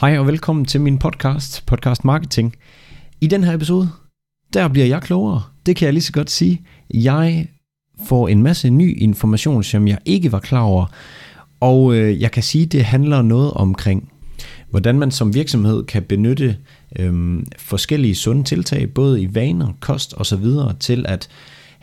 Hej og velkommen til min podcast, Podcast Marketing. I den her episode, der bliver jeg klogere. Det kan jeg lige så godt sige. Jeg får en masse ny information, som jeg ikke var klar over. Og øh, jeg kan sige, det handler noget omkring, hvordan man som virksomhed kan benytte øh, forskellige sunde tiltag, både i vaner, kost osv., til at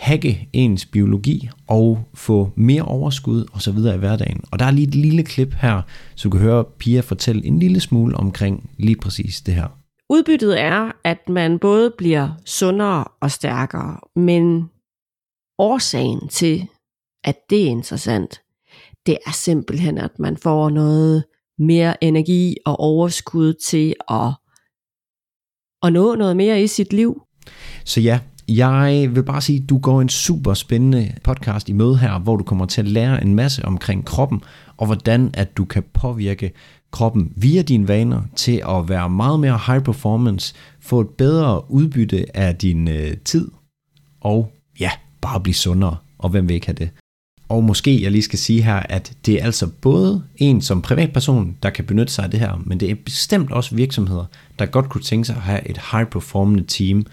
hacke ens biologi og få mere overskud og så videre i hverdagen. Og der er lige et lille klip her, så du kan høre Pia fortælle en lille smule omkring lige præcis det her. Udbyttet er, at man både bliver sundere og stærkere, men årsagen til, at det er interessant, det er simpelthen, at man får noget mere energi og overskud til at, at nå noget mere i sit liv. Så ja, jeg vil bare sige, at du går en super spændende podcast i møde her, hvor du kommer til at lære en masse omkring kroppen, og hvordan at du kan påvirke kroppen via dine vaner til at være meget mere high performance, få et bedre udbytte af din øh, tid, og ja, bare blive sundere, og hvem vil ikke have det? Og måske jeg lige skal sige her, at det er altså både en som privatperson, der kan benytte sig af det her, men det er bestemt også virksomheder, der godt kunne tænke sig at have et high performance team,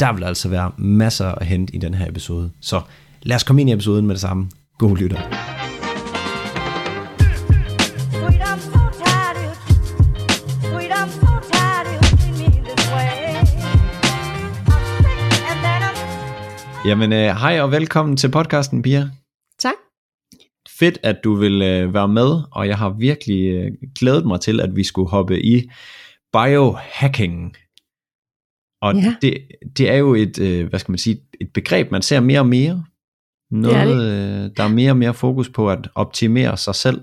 der vil altså være masser at hente i den her episode. Så lad os komme ind i episoden med det samme. God lytter. Jamen, øh, hej og velkommen til podcasten, Pia. Tak. Fedt, at du vil øh, være med, og jeg har virkelig øh, glædet mig til, at vi skulle hoppe i biohacking. Og Ja. det, det er jo et, øh, hvad skal man sige, et begreb, man ser mere og mere. Er Noget, øh, der er mere og mere fokus på at optimere sig selv.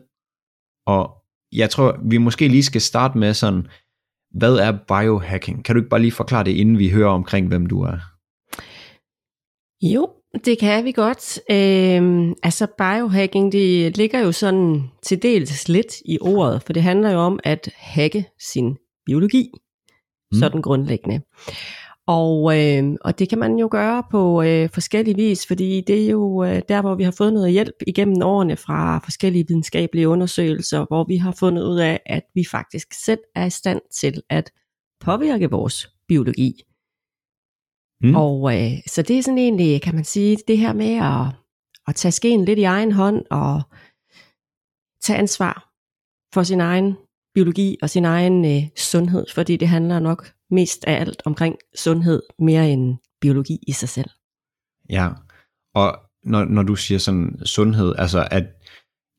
Og jeg tror, vi måske lige skal starte med sådan, hvad er biohacking? Kan du ikke bare lige forklare det, inden vi hører omkring, hvem du er? Jo, det kan vi godt. Øhm, altså biohacking, det ligger jo sådan til dels lidt i ordet, for det handler jo om at hacke sin biologi, Mm. sådan grundlæggende. Og, øh, og det kan man jo gøre på øh, forskellige vis, fordi det er jo øh, der, hvor vi har fået noget hjælp igennem årene fra forskellige videnskabelige undersøgelser, hvor vi har fundet ud af, at vi faktisk selv er i stand til at påvirke vores biologi. Mm. Og øh, så det er sådan egentlig, kan man sige, det her med at, at tage skeen lidt i egen hånd og tage ansvar for sin egen biologi og sin egen øh, sundhed, fordi det handler nok mest af alt omkring sundhed mere end biologi i sig selv. Ja, og når, når du siger sådan sundhed, altså at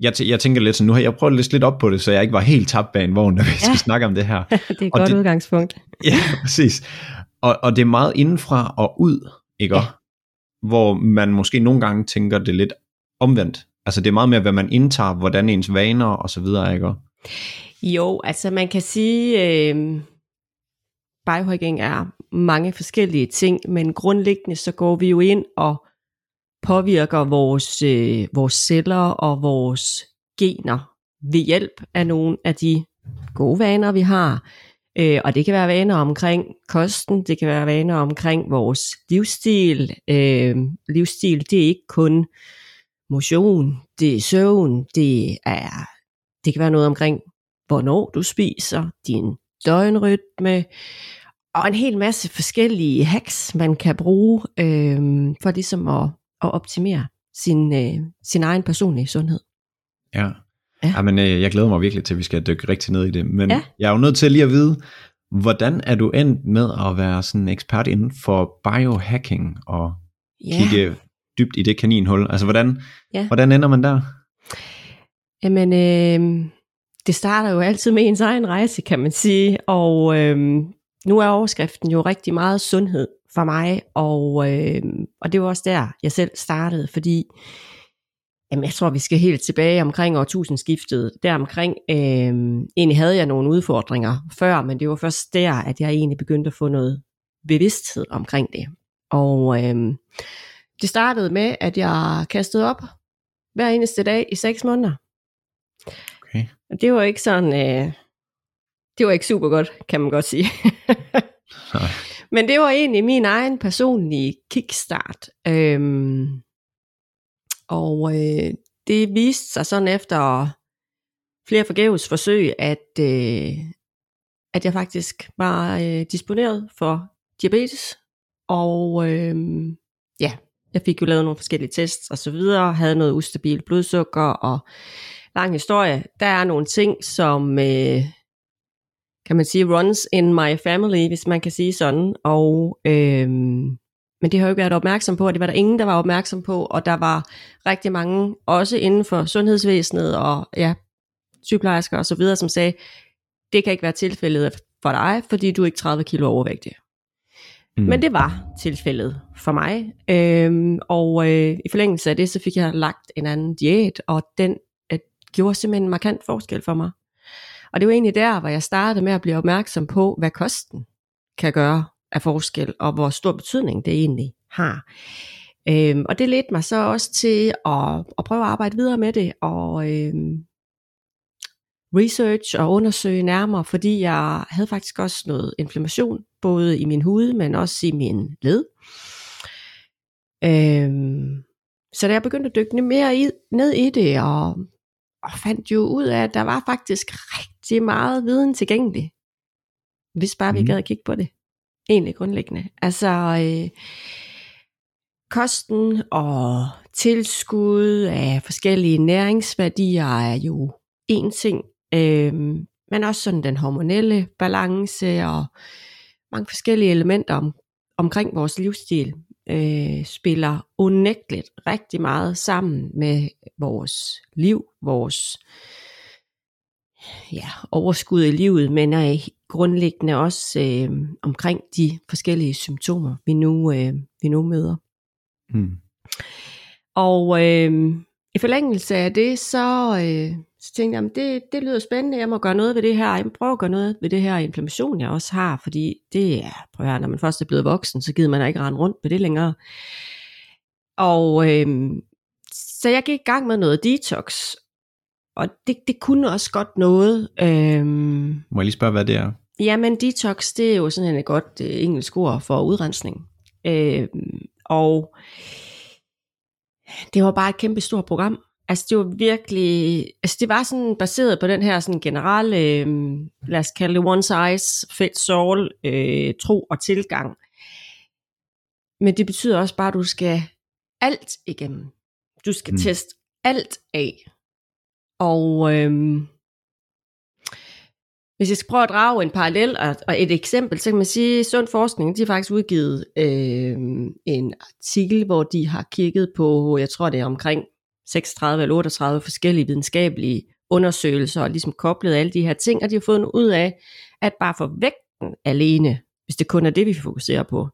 jeg, tæ- jeg tænker lidt sådan, nu har jeg prøvet at læse lidt op på det, så jeg ikke var helt tabt bag en vogn, når vi skal Ja. snakke om det her. det er et Og godt det- udgangspunkt. Ja, præcis. Og, og det er meget indenfra og ud, ikke? Ja. Hvor man måske nogle gange tænker det lidt omvendt. Altså det er meget mere, hvad man indtager, hvordan ens vaner og så videre, ikke? Jo, altså man kan sige, øh, biohacking er mange forskellige ting, men grundlæggende så går vi jo ind og påvirker vores, øh, vores celler og vores gener ved hjælp af nogle af de gode vaner, vi har. Øh, og det kan være vaner omkring kosten, det kan være vaner omkring vores livsstil. Øh, livsstil, det er ikke kun motion, det er søvn, det er det kan være noget omkring, hvornår du spiser, din døgnrytme, og en hel masse forskellige hacks, man kan bruge øh, for ligesom at, at optimere sin, øh, sin egen personlige sundhed. Ja. Ja. Jamen, øh, jeg glæder mig virkelig til, at vi skal dykke rigtig ned i det. Men Ja. jeg er jo nødt til lige at vide, hvordan er du endt med at være sådan en ekspert inden for biohacking og Ja, kigge dybt i det kaninhul? Altså, hvordan, Ja. hvordan ender man der? Jamen øh, det starter jo altid med ens egen rejse, kan man sige, og øh, nu er overskriften jo rigtig meget sundhed for mig, og, øh, og det var også der, jeg selv startede, fordi Jamen, jeg tror, vi skal helt tilbage omkring årtusindskiftet. Der omkring, øh, egentlig havde jeg nogle udfordringer før, men det var først der, at jeg egentlig begyndte at få noget bevidsthed omkring det. Og øh, det startede med, at jeg kastede op hver eneste dag i seks måneder. Okay. Og det var ikke sådan, øh, det var ikke super godt, kan man godt sige. Nej. Men det var egentlig min egen personlige kickstart. Øhm, og øh, det viste sig sådan efter flere forgæves forsøg, at, øh, at jeg faktisk var øh, disponeret for diabetes, og øh, ja, jeg fik jo lavet nogle forskellige tests og så videre, havde noget ustabil blodsukker og lang historie. Der er nogle ting, som øh, kan man sige runs in my family, hvis man kan sige sådan, og øh, men det har jeg jo ikke været opmærksom på, og det var der ingen, der var opmærksom på, og der var rigtig mange, også inden for sundhedsvæsenet og ja, sygeplejersker og så videre, som sagde, det kan ikke være tilfældet for dig, fordi du er ikke 30 kilo overvægtig. Mm. Men det var tilfældet for mig. Øhm, og øh, i forlængelse af det, så fik jeg lagt en anden diæt, og den gjorde simpelthen en markant forskel for mig. Og det var egentlig der, hvor jeg startede med at blive opmærksom på, hvad kosten kan gøre af forskel, og hvor stor betydning det egentlig har. Øhm, og det ledte mig så også til at, at prøve at arbejde videre med det, og øhm, research og undersøge nærmere, fordi jeg havde faktisk også noget inflammation, både i min hud, men også i min led. Øhm, så da jeg begyndte at dykke mere i, ned i det, og, og fandt jo ud af, at der var faktisk rigtig meget viden tilgængelig, hvis bare vi Mhm. gad at kigge på det. Egentlig grundlæggende. Altså, øh, kosten og tilskud af forskellige næringsværdier er jo en ting, øh, men også sådan den hormonelle balance og mange forskellige elementer om, omkring vores livsstil øh, spiller unægteligt rigtig meget sammen med vores liv, vores ja, overskud i livet, men er grundlæggende også øh, omkring de forskellige symptomer, vi nu, øh, vi nu møder. Mm. Og øh, i forlængelse af det, så, øh, så tænkte jeg, det, det lyder spændende, jeg må gøre noget ved det her, jeg må prøve at gøre noget ved det her inflammation, jeg også har, fordi det er, prøv at høre, når man først er blevet voksen, så gider man ikke rende rundt med det længere. Og øh, så jeg gik i gang med noget detox, og det, det kunne også godt noget. Øh, Må jeg lige spørge, hvad det er? Jamen, detox, det er jo sådan et godt øh, engelsk ord for udrensning. Øh, og det var bare et kæmpe stort program. Altså, det var virkelig... Altså, det var sådan baseret på den her sådan generelle, øh, lad os kalde det one size fits all, øh, tro og tilgang. Men det betyder også bare, at du skal alt igennem. Du skal Mm. teste alt af. Og øhm, hvis jeg skal prøve at drage en parallel og, og et eksempel, så kan man sige, at Sund Forskning, de har faktisk udgivet øh, en artikel, hvor de har kigget på, jeg tror det er omkring 36 eller 38 forskellige videnskabelige undersøgelser, og ligesom koblet alle de her ting, og de har fundet ud af, at bare for vægten alene, hvis det kun er det, vi fokuserer på,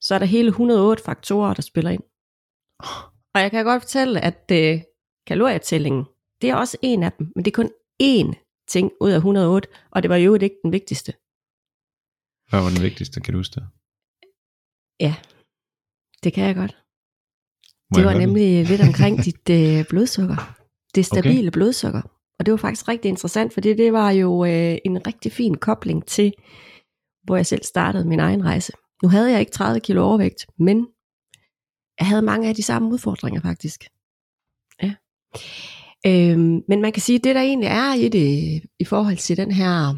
så er der hele 108 faktorer, der spiller ind. Og jeg kan godt fortælle, at øh, kalorietællingen, det er også en af dem, men det er kun én ting ud af 108, og det var jo ikke den vigtigste. Hvad var den vigtigste, kan du huske det? Ja, det kan jeg godt. Det var nemlig lidt omkring dit øh, blodsukker. Det stabile okay. blodsukker. Og det var faktisk rigtig interessant, fordi det var jo øh, en rigtig fin kobling til, hvor jeg selv startede min egen rejse. Nu havde jeg ikke 30 kilo overvægt, men jeg havde mange af de samme udfordringer faktisk. Ja. Øhm, men man kan sige, at det der egentlig er i det, i forhold til den her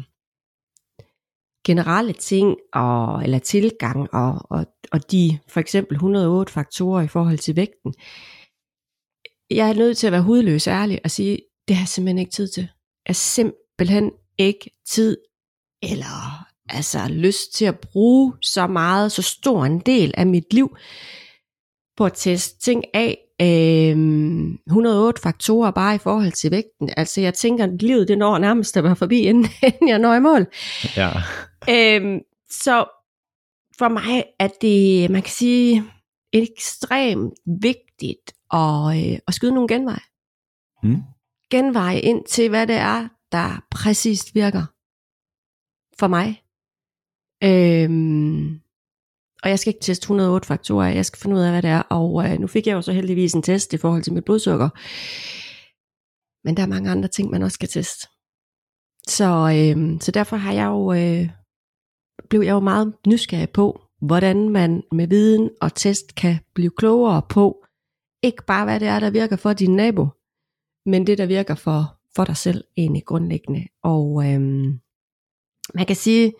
generelle ting, og, eller tilgang, og, og, og de for eksempel 108 faktorer i forhold til vægten, jeg er nødt til at være hudløs ærlig og sige, det har jeg simpelthen ikke tid til. Jeg har simpelthen ikke tid, eller altså lyst til at bruge så meget, så stor en del af mit liv, på at teste ting af, øh, 108 faktorer bare i forhold til vægten. Altså jeg tænker, at livet det når nærmest at være forbi, inden, inden jeg når i mål. Ja. Øhm, så for mig er det, man kan sige, ekstremt vigtigt at, øh, at skyde nogle genveje. Mm. Genveje ind til, hvad det er, der præcist virker for mig. Øhm, og jeg skal ikke teste 108 faktorer, jeg skal finde ud af, hvad det er. Og øh, nu fik jeg jo så heldigvis en test i forhold til mit blodsukker. Men der er mange andre ting, man også skal teste. Så, øh, så derfor har jeg jo, øh, blev jeg jo meget nysgerrig på, hvordan man med viden og test kan blive klogere på, ikke bare hvad det er, der virker for din nabo, men det, der virker for, for dig selv egentlig grundlæggende. Og øh, man kan sige,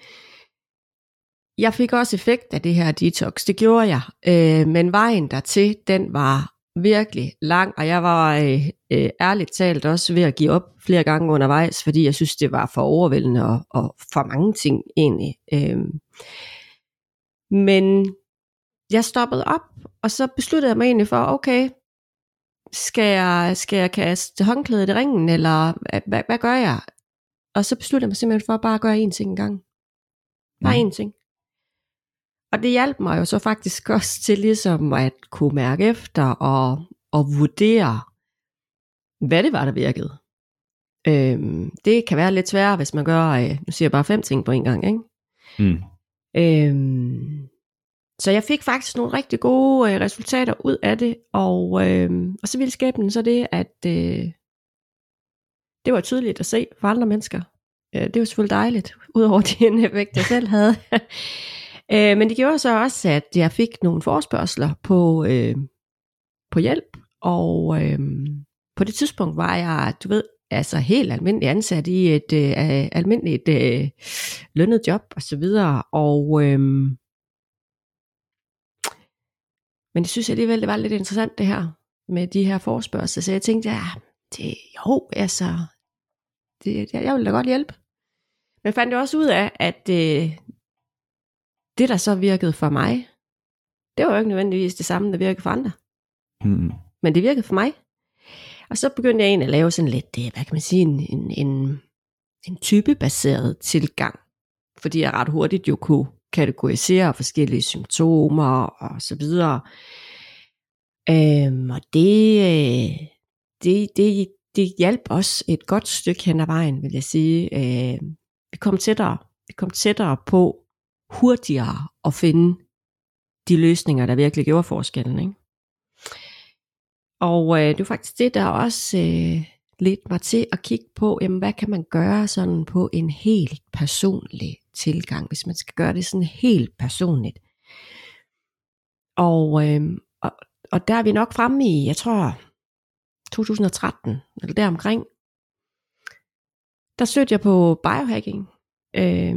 jeg fik også effekt af det her detox, det gjorde jeg, øh, men vejen dertil, den var virkelig lang, og jeg var øh, øh, ærligt talt også ved at give op flere gange undervejs, fordi jeg synes, det var for overvældende og, og for mange ting egentlig. Øh, men jeg stoppede op, og så besluttede jeg mig egentlig for, okay, skal jeg, skal jeg kaste håndklædet i ringen, eller hvad, hvad, gør jeg? Og så besluttede jeg mig simpelthen for bare at gøre én ting en gang. Bare Mm. én ting. Og det hjalp mig jo så faktisk også til ligesom at kunne mærke efter og, og vurdere, hvad det var, der virkede. Øhm, det kan være lidt sværere, hvis man gør, øh, nu siger jeg bare fem ting på en gang, ikke? Mm. Øhm, så jeg fik faktisk nogle rigtig gode øh, resultater ud af det, og, øhm, og så ville skæbnen så det, at øh, det var tydeligt at se for andre mennesker. Øh, det var selvfølgelig dejligt, udover den effekt, jeg selv havde øh, men det gjorde så også, at jeg fik nogle forspørgseler på, øh, på hjælp, og øh, på det tidspunkt var jeg, du ved, altså helt almindelig ansat i et øh, almindeligt øh, lønnet job og så videre, og øh, men jeg synes alligevel, det var lidt interessant det her, med de her forspørgseler, så jeg tænkte, ja, det, jo, altså, det, jeg vil da godt hjælpe. Men fandt jo også ud af, at øh, det, der så virkede for mig, det var jo ikke nødvendigvis det samme, der virkede for andre. Mm. Men det virkede for mig. Og så begyndte jeg egentlig at lave sådan lidt, øh, hvad kan man sige, en, en, en, en typebaseret tilgang. Fordi jeg ret hurtigt jo kunne kategorisere forskellige symptomer og så videre. Øhm, og det, øh, det, det, det hjalp os et godt stykke hen ad vejen, vil jeg sige. Øh, vi kom tættere, vi kom tættere på hurtigere at finde de løsninger, der virkelig gjorde forskellen. Ikke? Og øh, det var faktisk det, der også øh, lidt mig til at kigge på, jamen, hvad kan man gøre sådan på en helt personlig tilgang, hvis man skal gøre det sådan helt personligt. Og, øh, og, og der er vi nok fremme i, jeg tror, 2013, eller deromkring, der søgte jeg på biohacking. Øh,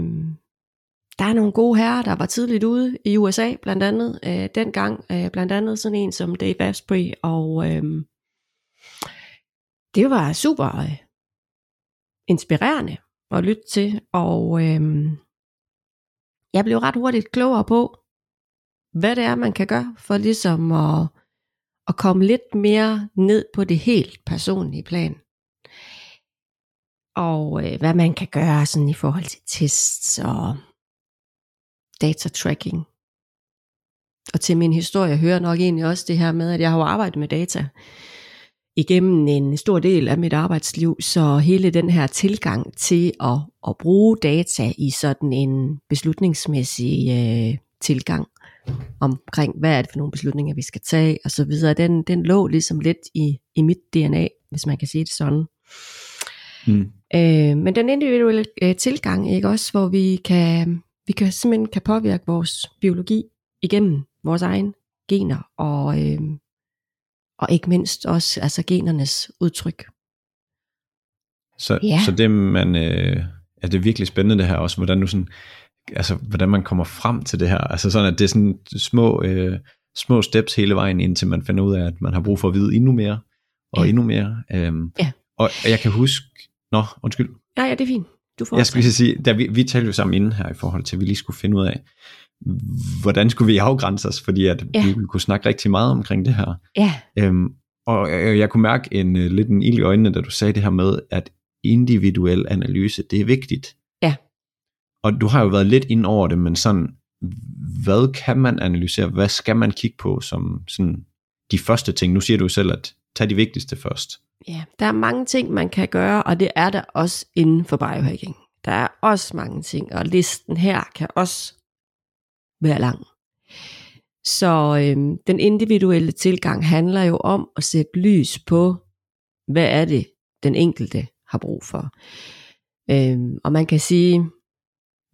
der er nogle gode herrer, der var tidligt ude i USA, blandt andet øh, dengang, øh, blandt andet sådan en som Dave Asprey, og øh, det var super øh, inspirerende at lytte til, og øh, jeg blev ret hurtigt klogere på, hvad det er, man kan gøre, for ligesom at, at komme lidt mere ned på det helt personlige plan. Og øh, hvad man kan gøre sådan i forhold til tests og data tracking. Og til min historie hører nok egentlig også det her med, at jeg har jo arbejdet med data igennem en stor del af mit arbejdsliv, så hele den her tilgang til at, at bruge data i sådan en beslutningsmæssig øh, tilgang omkring, hvad er det for nogle beslutninger, vi skal tage, og så videre, den, den lå ligesom lidt i, i mit DNA, hvis man kan sige det sådan. Mm. Øh, men den individuelle øh, tilgang, ikke også, hvor vi kan, vi kan simpelthen kan påvirke vores biologi igennem vores egen gener, og, øh, og ikke mindst også altså genernes udtryk. Så, Ja. så det man, øh, er det virkelig spændende det her også, hvordan du sådan, altså hvordan man kommer frem til det her, altså sådan at det er sådan små, øh, små steps hele vejen indtil man finder ud af, at man har brug for at vide endnu mere, og Ja. endnu mere. Øhm, Ja. Og jeg kan huske, nå undskyld, Ja, ja, det er fint. Du får jeg skulle lige sige, da vi, vi talte jo sammen inden her i forhold til, at vi lige skulle finde ud af, hvordan skulle vi afgrænse os, fordi at Ja. vi ville kunne snakke rigtig meget omkring det her. Ja, Øhm, og jeg, jeg kunne mærke en uh, lidt en ild i øjnene, da du sagde det her med, at individuel analyse, det er vigtigt. Ja. Og du har jo været lidt ind over det, men sådan, hvad kan man analysere? Hvad skal man kigge på som sådan de første ting? Nu siger du selv, at tag de vigtigste først ja, der er mange ting, man kan gøre, og det er der også inden for biohacking. Der er også mange ting, og listen her kan også være lang. Så øhm, den individuelle tilgang handler jo om at sætte lys på, hvad er det, den enkelte har brug for. Øhm, og man kan sige,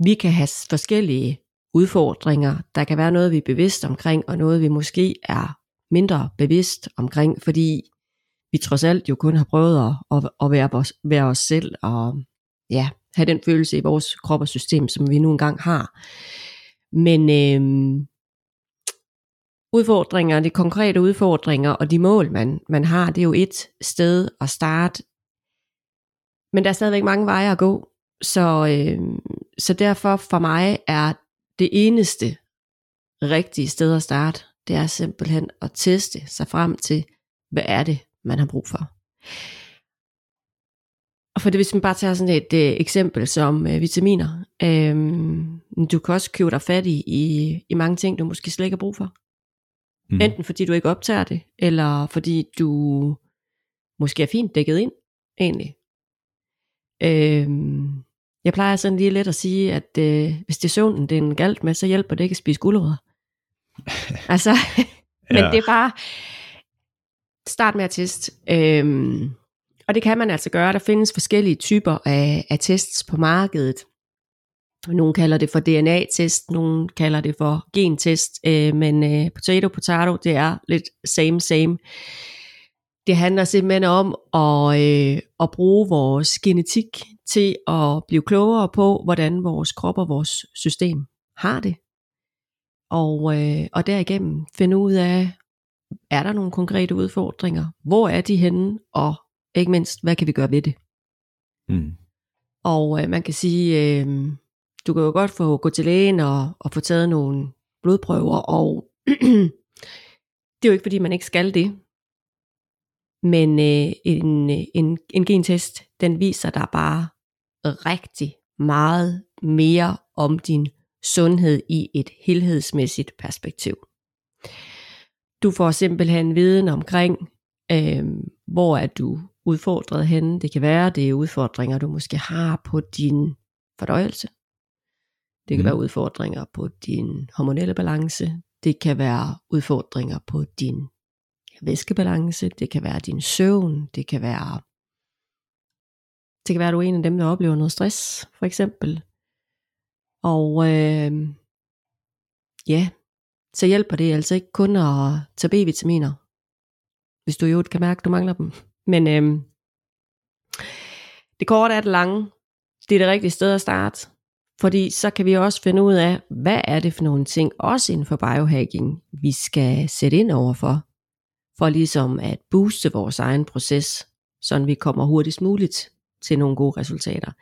vi kan have forskellige udfordringer. Der kan være noget, vi er bevidst omkring, og noget, vi måske er mindre bevidst omkring, fordi vi trods alt jo kun har prøvet at, at, at være, vores, være os selv, og ja, have den følelse i vores krop og system, som vi nu engang har. Men øh, udfordringer, de konkrete udfordringer og de mål, man, man har, det er jo et sted at starte. Men der er stadigvæk mange veje at gå. Så, øh, så derfor for mig er det eneste rigtige sted at starte, det er simpelthen at teste sig frem til, hvad er det, man har brug for. Og for det, hvis man bare tager sådan et øh, eksempel som øh, vitaminer, øh, du kan også købe dig fat i, i, i mange ting, du måske slet ikke har brug for. Mm. Enten fordi du ikke optager det, eller fordi du måske er fint dækket ind, egentlig. Øhm, jeg plejer sådan lige lidt at sige, at øh, hvis det er søvnen, det er en galt med, så hjælper det ikke at spise gulerødder. altså, men Ja. det er bare, start med at teste. Øhm, og det kan man altså gøre. Der findes forskellige typer af, af tests på markedet. Nogle kalder det for DNA-test, nogle kalder det for gentest, øh, men øh, potato potato, det er lidt same same. Det handler simpelthen om at, øh, at bruge vores genetik til at blive klogere på, hvordan vores krop og vores system har det. Og, øh, og derigennem finde ud af, er der nogle konkrete udfordringer? Hvor er de henne? Og ikke mindst, hvad kan vi gøre ved det? Mm. Og øh, man kan sige, øh, du kan jo godt få gå til lægen og, og få taget nogle blodprøver, og det er jo ikke fordi, man ikke skal det. Men øh, en, en, en gentest, den viser dig bare rigtig meget mere om din sundhed i et helhedsmæssigt perspektiv. Du får simpelthen viden omkring, øh, hvor er du udfordret henne. Det kan være, det er udfordringer, du måske har på din fordøjelse. Det kan Mhm. være udfordringer på din hormonelle balance. Det kan være udfordringer på din væskebalance. Det kan være din søvn. Det kan være, det kan være, at du er en af dem, der oplever noget stress, for eksempel. Og øh, ja, så hjælper det altså ikke kun at tage B-vitaminer, hvis du jo kan mærke, at du mangler dem. Men øhm, det korte er det lange. Det er det rigtige sted at starte. Fordi så kan vi også finde ud af, hvad er det for nogle ting, også inden for biohacking, vi skal sætte ind overfor, for ligesom at booste vores egen proces, så vi kommer hurtigst muligt til nogle gode resultater.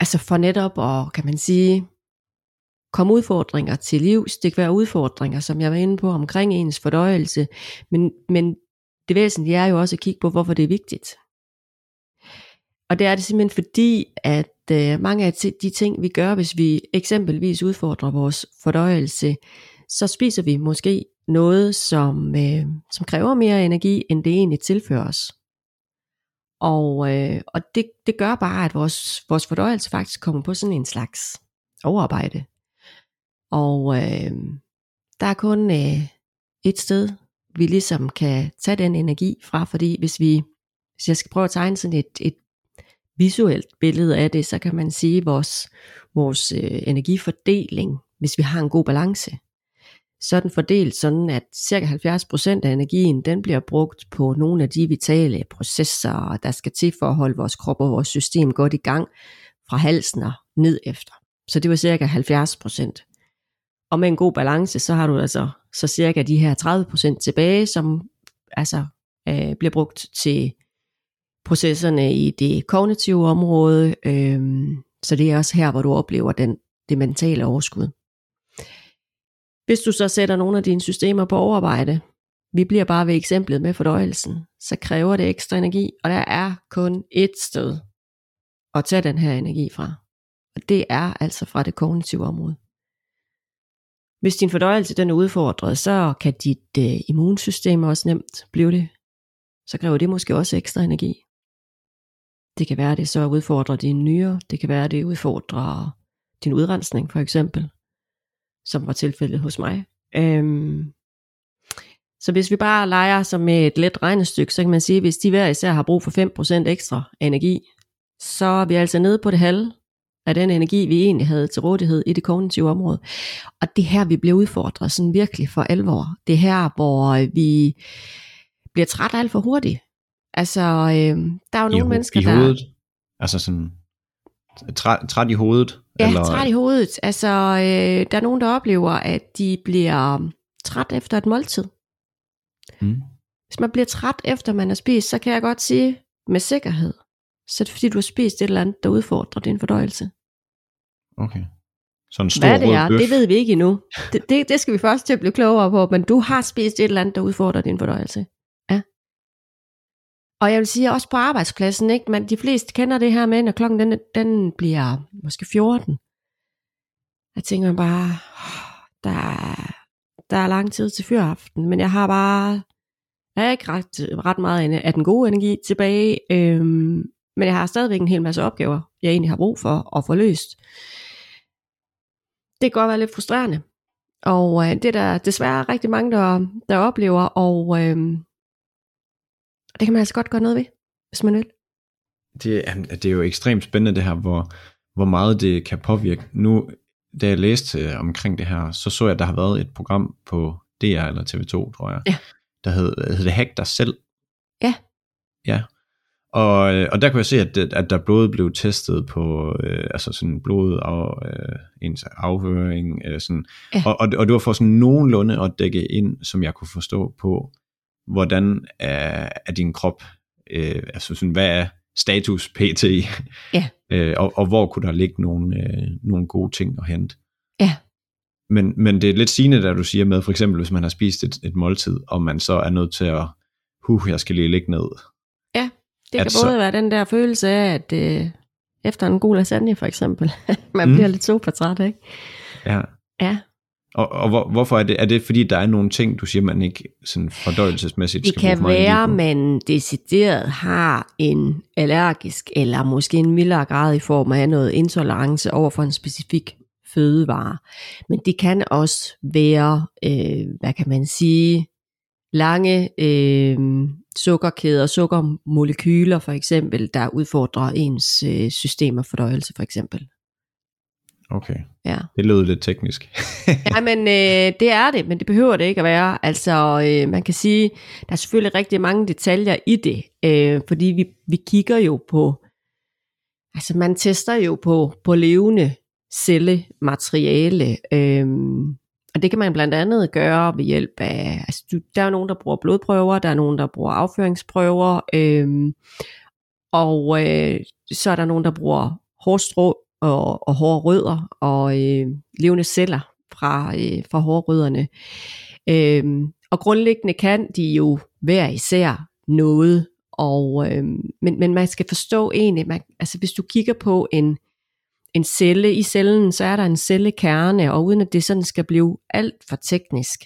Altså for netop at, kan man sige, komme udfordringer til livs. Det kan være udfordringer, som jeg var inde på, omkring ens fordøjelse, men, men det væsentlige er jo også at kigge på, hvorfor det er vigtigt. Og det er det simpelthen fordi, at øh, mange af de ting, vi gør, hvis vi eksempelvis udfordrer vores fordøjelse, så spiser vi måske noget, som, øh, som kræver mere energi, end det egentlig tilfører os. Og, øh, og det, det gør bare, at vores, vores fordøjelse faktisk kommer på sådan en slags overarbejde. Og øh, der er kun øh, et sted, vi ligesom kan tage den energi fra, fordi hvis vi, hvis jeg skal prøve at tegne sådan et, et visuelt billede af det, så kan man sige, at vores, vores øh, energifordeling, hvis vi har en god balance, så er den fordelt sådan, at cirka 70% af energien, den bliver brugt på nogle af de vitale processer, der skal til for at holde vores krop og vores system godt i gang fra halsen og ned efter. Så det var cirka 70%. Og med en god balance, så har du altså så cirka de her 30% tilbage, som altså øh, bliver brugt til processerne i det kognitive område. Øh, så det er også her, hvor du oplever den, det mentale overskud. Hvis du så sætter nogle af dine systemer på overarbejde, vi bliver bare ved eksemplet med fordøjelsen, så kræver det ekstra energi, og der er kun ét sted at tage den her energi fra. Og det er altså fra det kognitive område. Hvis din fordøjelse den er udfordret, så kan dit øh, immunsystem også nemt blive det. Så kræver det måske også ekstra energi. Det kan være, at det så udfordrer dine nyrer. Det kan være, at det udfordrer din udrensning, for eksempel. Som var tilfældet hos mig. Øhm, så hvis vi bare leger som med et let regnestykke, så kan man sige, at hvis de hver især har brug for 5% ekstra energi, så er vi altså nede på det halve af den energi, vi egentlig havde til rådighed i det kognitive område. Og det er her, vi bliver udfordret sådan virkelig for alvor. Det er her, hvor vi bliver træt alt for hurtigt. Altså, øh, der er jo I, nogle ho- mennesker, i der... hovedet. Altså sådan, Træt, træt i hovedet? Ja, eller... træt i hovedet. Altså, øh, der er nogen, der oplever, at de bliver træt efter et måltid. Mm. Hvis man bliver træt efter man har spist, så kan jeg godt sige med sikkerhed, så er det fordi, du har spist et eller andet, der udfordrer din fordøjelse. Okay. Så en stor Hvad det er, bøf. det ved vi ikke endnu. Det, det, det skal vi først til at blive klogere på, men du har spist et eller andet, der udfordrer din fordøjelse. Ja. Og jeg vil sige, også på arbejdspladsen, ikke? Men de fleste kender det her med, når klokken den, den bliver måske 14. Jeg tænker bare, "Åh, der, er- der er lang tid til fyraften, men jeg har bare, jeg har ikke ret, ret meget af den gode energi tilbage, øhm, men jeg har stadigvæk en hel masse opgaver, jeg egentlig har brug for at få løst det kan godt være lidt frustrerende. Og øh, det er der desværre rigtig mange, der, der oplever, og øh, det kan man altså godt gøre noget ved, hvis man vil. Det, er- det er jo ekstremt spændende det her, hvor, hvor meget det kan påvirke. Nu, da jeg læste øh, omkring det her, så så jeg, at der har været et program på DR eller TV2, tror jeg, Ja. der hed, hed det Hack dig selv. Ja. Ja. Og, øh, og der kunne jeg se, at, at der både blev testet på øh, altså sådan blod og øh, ens afhøring. Øh, sådan. Ja. Og, og, og det var for sådan nogenlunde at dække ind, som jeg kunne forstå på, hvordan er, er din krop, øh, altså sådan, hvad er status pt. Ja. øh, og, og hvor kunne der ligge nogle, øh, nogle gode ting at hente. Ja. Men, men det er lidt sigende, da du siger med, for eksempel hvis man har spist et, et måltid, og man så er nødt til at, huh, jeg skal lige ligge ned. Det kan Altså- både være den der følelse af, at øh, efter en god lasagne for eksempel, man Mm. bliver lidt sofatræt, ikke? Ja. Ja. Og, og hvor, hvorfor er det? Er det fordi, der er nogle ting, du siger, man ikke sådan fordøjelsesmæssigt Det skal bruge kan være, man decideret har en allergisk, eller måske en mildere grad i form af noget intolerance over for en specifik fødevare. Men det kan også være, øh, hvad kan man sige, lange øh, sukkerkæder, sukkermolekyler for eksempel, der udfordrer ens øh, system og fordøjelse for eksempel. Okay, Ja. det lød lidt teknisk. Ja, men øh, det er det, men det behøver det ikke at være. Altså, øh, man kan sige, der er selvfølgelig rigtig mange detaljer i det, øh, fordi vi, vi kigger jo på, altså man tester jo på, på levende cellemateriale, øh, og det kan man blandt andet gøre ved hjælp af, altså du, der er nogen, der bruger blodprøver, der er nogen, der bruger afføringsprøver, øhm, og øh, så er der nogen, der bruger hårstrå og, og hårde rødder og øh, levende celler fra, øh, fra hårrødderne. Øhm, og grundlæggende kan de jo hver især noget, og, øhm, men, men man skal forstå egentlig, man, altså hvis du kigger på en, en celle, i cellen, så er der en cellekerne, og uden at det sådan skal blive alt for teknisk.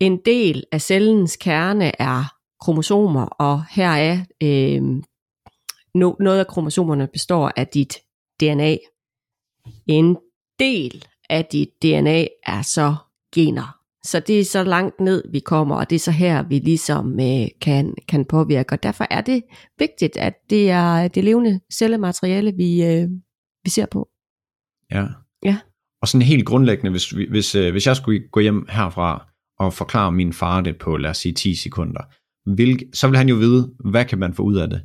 En del af cellens kerne er kromosomer, og her er øh, no, noget af kromosomerne består af dit DNA. En del af dit DNA er så gener. Så det er så langt ned, vi kommer, og det er så her, vi ligesom øh, kan, kan påvirke. Og derfor er det vigtigt, at det er det levende cellemateriale, vi, øh, vi ser på. Ja. Ja. Og sådan helt grundlæggende, hvis, vi- hvis, øh, hvis jeg skulle gå hjem herfra og forklare min far det på, lad os sige, 10 sekunder, hvilk, så vil han jo vide, hvad kan man få ud af det?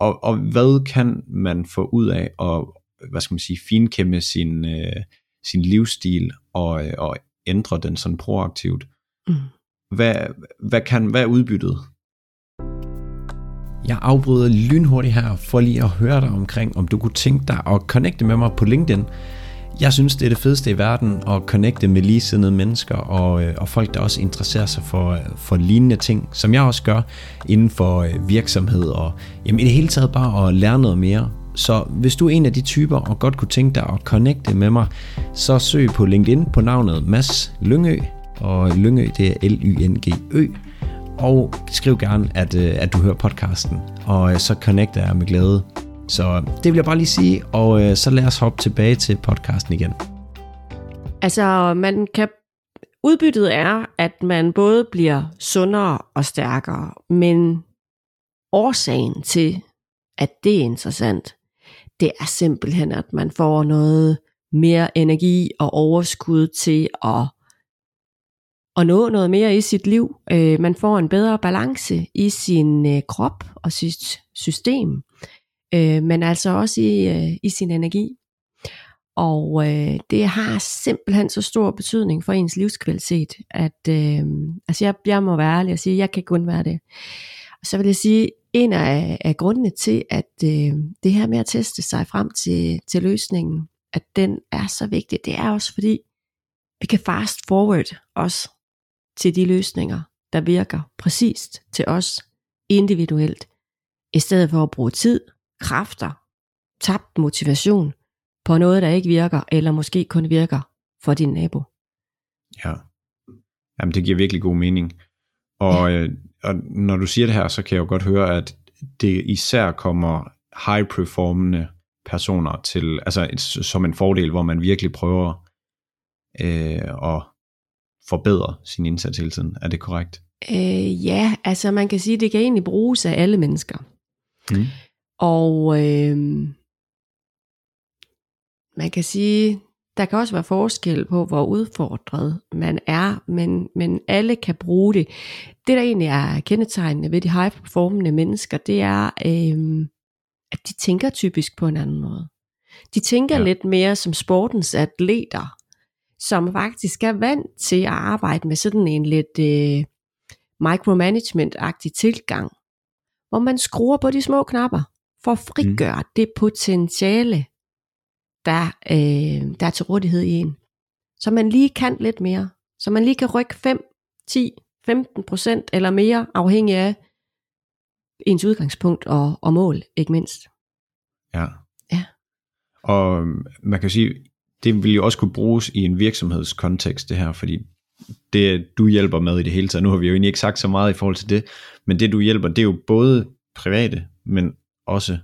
Og, og hvad kan man få ud af at, hvad skal man sige, finkæmme sin, øh, sin livsstil og, øh, og ændre den sådan proaktivt? Mm. Hvad, hvad, kan, hvad er udbyttet? Jeg afbryder lynhurtigt her for lige at høre dig omkring, om du kunne tænke dig at connecte med mig på LinkedIn. Jeg synes, det er det fedeste i verden at connecte med ligesindede mennesker og, øh, og folk, der også interesserer sig for, øh, for lignende ting, som jeg også gør inden for øh, virksomhed og jamen, i det hele taget bare at lære noget mere. Så hvis du er en af de typer og godt kunne tænke dig at connecte med mig, så søg på LinkedIn på navnet Mads Lyngø, og Lyngø det er L-Y-N-G-Ø, og skriv gerne, at, øh, at du hører podcasten, og øh, så connecter jeg med glæde. Så øh, det vil jeg bare lige sige, og så lad os hoppe tilbage til podcasten igen. Altså, man kan, udbyttet er, at man både bliver sundere og stærkere, men årsagen til, at det er interessant, det er simpelthen, at man får noget mere energi og overskud til at, at nå noget mere i sit liv. Øh, man får en bedre balance i sin øh, krop og sit system. øh, men altså også i, øh, i sin energi. Og øh, det har simpelthen så stor betydning for ens livskvalitet, at øh, altså jeg, jeg må være ærlig og sige, at jeg kan kun være det. Og så vil jeg sige, en af, af grundene til, at øh, det her med at teste sig frem til, til løsningen, at den er så vigtig, det er også fordi, vi kan fast forward os til de løsninger, der virker præcist til os individuelt, i stedet for at bruge tid, kræfter, tabt motivation på noget, der ikke virker, eller måske kun virker for din nabo. Ja. Jamen, det giver virkelig god mening. Og, ja. øh, og når du siger det her, så kan jeg jo godt høre, at det især kommer high performende personer til, altså som en fordel, hvor man virkelig prøver øh, at forbedre sin indsats hele tiden. Er det korrekt? Øh, ja, altså man kan sige, at det kan egentlig bruges af alle mennesker. Mm. Og øh, man kan sige, der kan også være forskel på, hvor udfordret man er, men, men alle kan bruge det. Det, der egentlig er kendetegnende ved de high performende mennesker, det er, øh, at de tænker typisk på en anden måde. De tænker ja. lidt mere som sportens atleter, som faktisk er vant til at arbejde med sådan en lidt øh, micromanagement-agtig tilgang, hvor man skruer på de små knapper for at frigøre mm. det potentiale, der, øh, der er til rådighed i en. Så man lige kan lidt mere. Så man lige kan rykke 5, 10, 15 procent eller mere, afhængig af ens udgangspunkt og, og mål, ikke mindst. Ja. Ja. Og man kan sige, det vil jo også kunne bruges i en virksomhedskontekst, det her, fordi det du hjælper med i det hele taget, nu har vi jo egentlig ikke sagt så meget i forhold til det, men det du hjælper, det er jo både private, men også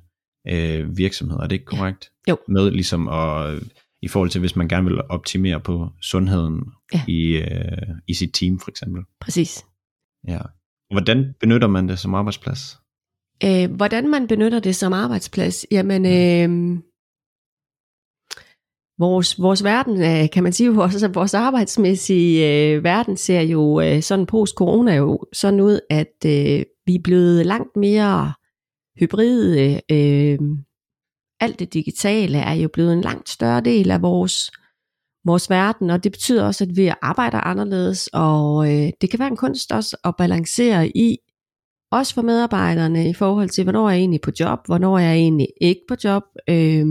øh, virksomheder, er det ikke korrekt? Jo. Med ligesom at, i forhold til, hvis man gerne vil optimere på sundheden Ja. i, øh, i sit team for eksempel. Præcis. Ja. Hvordan benytter man det som arbejdsplads? Øh, hvordan man benytter det som arbejdsplads? Jamen, øh, vores, vores verden, øh, kan man sige, vores, altså, vores arbejdsmæssige øh, verden ser jo øh, sådan post-corona jo sådan ud, at øh, vi er blevet langt mere hybride. Øh, alt det digitale er jo blevet en langt større del af vores, vores verden, og det betyder også, at vi arbejder anderledes, og øh, det kan være en kunst også at balancere i, også for medarbejderne i forhold til, hvornår er jeg egentlig på job, hvornår er jeg egentlig ikke på job. Øh,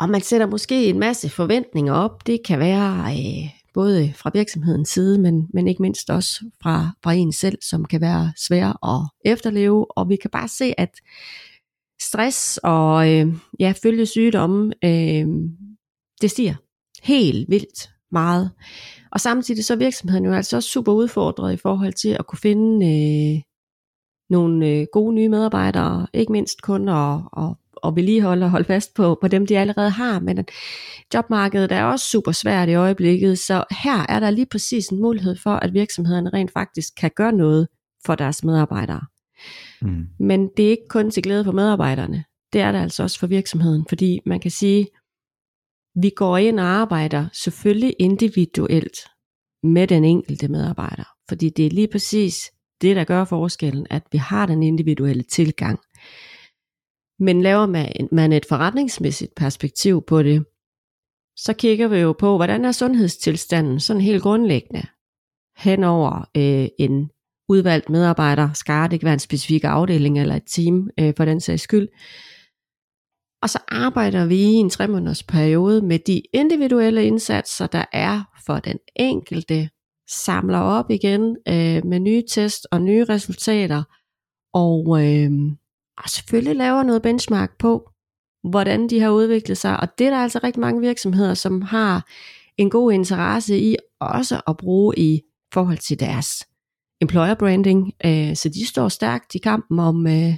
og man sætter måske en masse forventninger op. Det kan være øh, både fra virksomhedens side, men, men ikke mindst også fra, fra en selv, som kan være svær at efterleve. Og vi kan bare se, at stress og øh, ja, følgesygdomme, øh, det stiger helt vildt meget. Og samtidig så er virksomheden jo altså også super udfordret i forhold til at kunne finde øh, nogle øh, gode nye medarbejdere, ikke mindst kunder og, og at vedligeholde og holde fast på, på dem, de allerede har. Men jobmarkedet er også super svært i øjeblikket, så her er der lige præcis en mulighed for, at virksomhederne rent faktisk kan gøre noget for deres medarbejdere. Mm. Men det er ikke kun til glæde for medarbejderne. Det er det altså også for virksomheden, fordi man kan sige, vi går ind og arbejder selvfølgelig individuelt med den enkelte medarbejder, fordi det er lige præcis det, der gør forskellen, at vi har den individuelle tilgang. Men laver man, man et forretningsmæssigt perspektiv på det, så kigger vi jo på, hvordan er sundhedstilstanden sådan helt grundlæggende hen over øh, en udvalgt medarbejder, skar det kan være en specifik afdeling eller et team øh, for den sags skyld. Og så arbejder vi i en tre måneders periode med de individuelle indsatser, der er for den enkelte, samler op igen øh, med nye test og nye resultater, og, øh, og selvfølgelig laver noget benchmark på, hvordan de har udviklet sig. Og det er der altså rigtig mange virksomheder, som har en god interesse i også at bruge i forhold til deres employer branding, øh, så de står stærkt i kampen om, øh,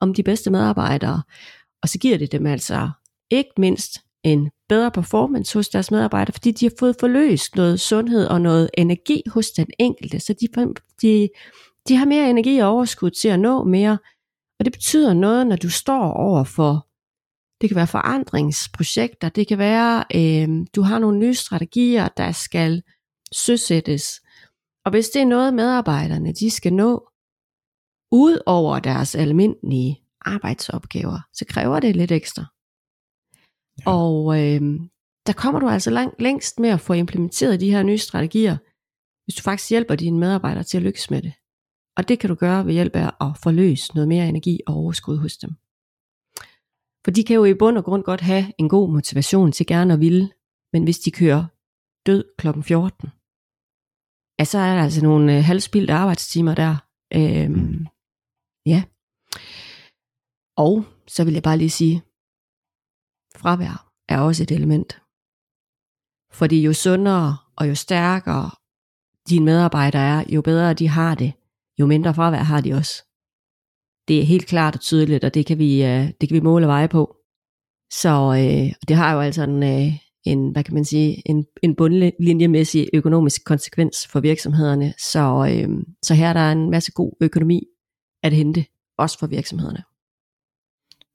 om de bedste medarbejdere. Og så giver det dem altså ikke mindst en bedre performance hos deres medarbejdere, fordi de har fået forløst noget sundhed og noget energi hos den enkelte, så de, de, de har mere energi og overskud til at nå mere. Og det betyder noget, når du står over for, det kan være forandringsprojekter, det kan være, øh, du har nogle nye strategier, der skal søsættes. Og hvis det er noget, medarbejderne de skal nå, ud over deres almindelige arbejdsopgaver, så kræver det lidt ekstra. Ja. Og øh, der kommer du altså lang, længst med at få implementeret de her nye strategier, hvis du faktisk hjælper dine medarbejdere til at lykkes med det. Og det kan du gøre ved hjælp af at forløse noget mere energi og overskud hos dem. For de kan jo i bund og grund godt have en god motivation til gerne at ville, men hvis de kører død kl. 14, ja, så er der altså nogle øh, halvspildte arbejdstimer der. Øhm. Ja. Og så vil jeg bare lige sige, fravær er også et element. Fordi jo sundere og jo stærkere dine medarbejdere er, jo bedre de har det, jo mindre fravær har de også. Det er helt klart og tydeligt, og det kan vi, øh, det kan vi måle og veje på. Så øh, det har jo altså en, øh, en, hvad kan man sige, en, en bundlinjemæssig økonomisk konsekvens for virksomhederne. Så, øh, så her er der en masse god økonomi at hente, også for virksomhederne.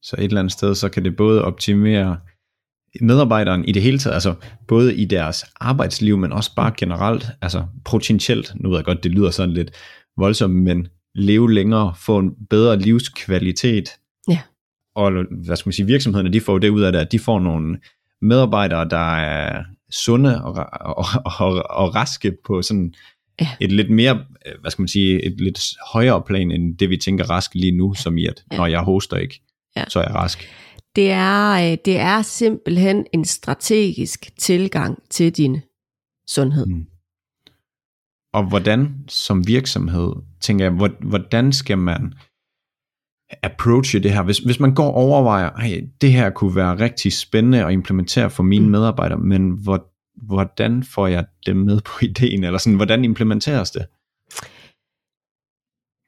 Så et eller andet sted, så kan det både optimere medarbejderen i det hele taget, altså både i deres arbejdsliv, men også bare generelt, altså potentielt, nu ved jeg godt, det lyder sådan lidt voldsomt, men leve længere, få en bedre livskvalitet. Ja. Og hvad skal man sige, virksomhederne, de får det ud af det, at de får nogle medarbejdere, der er sunde og, og, og, og raske på sådan ja. et lidt mere, hvad skal man sige, et lidt højere plan, end det vi tænker rask lige nu, som i at, ja. når jeg hoster ikke, ja. så er jeg rask. Det er, øh, det er simpelthen en strategisk tilgang til din sundhed. Mm. Og hvordan som virksomhed, tænker jeg, hvordan skal man approache det her? Hvis, hvis man går og overvejer, hey, det her kunne være rigtig spændende at implementere for mine mm. medarbejdere, men hvor, hvordan får jeg dem med på ideen, eller sådan, hvordan implementeres det?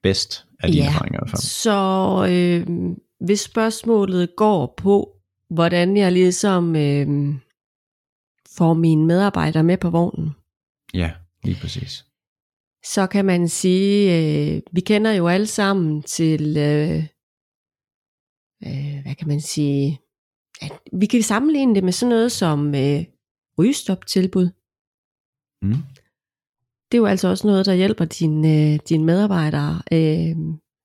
Bedst af dine ja, erfaringer i hvert fald. Så øh, hvis spørgsmålet går på, hvordan jeg ligesom øh, får mine medarbejdere med på vognen. Ja, lige præcis. Så kan man sige, øh, vi kender jo alle sammen til, øh, øh, hvad kan man sige, at vi kan sammenligne det med sådan noget som øh, rygestop-tilbud. Mm. Det er jo altså også noget, der hjælper dine, øh, dine medarbejdere øh,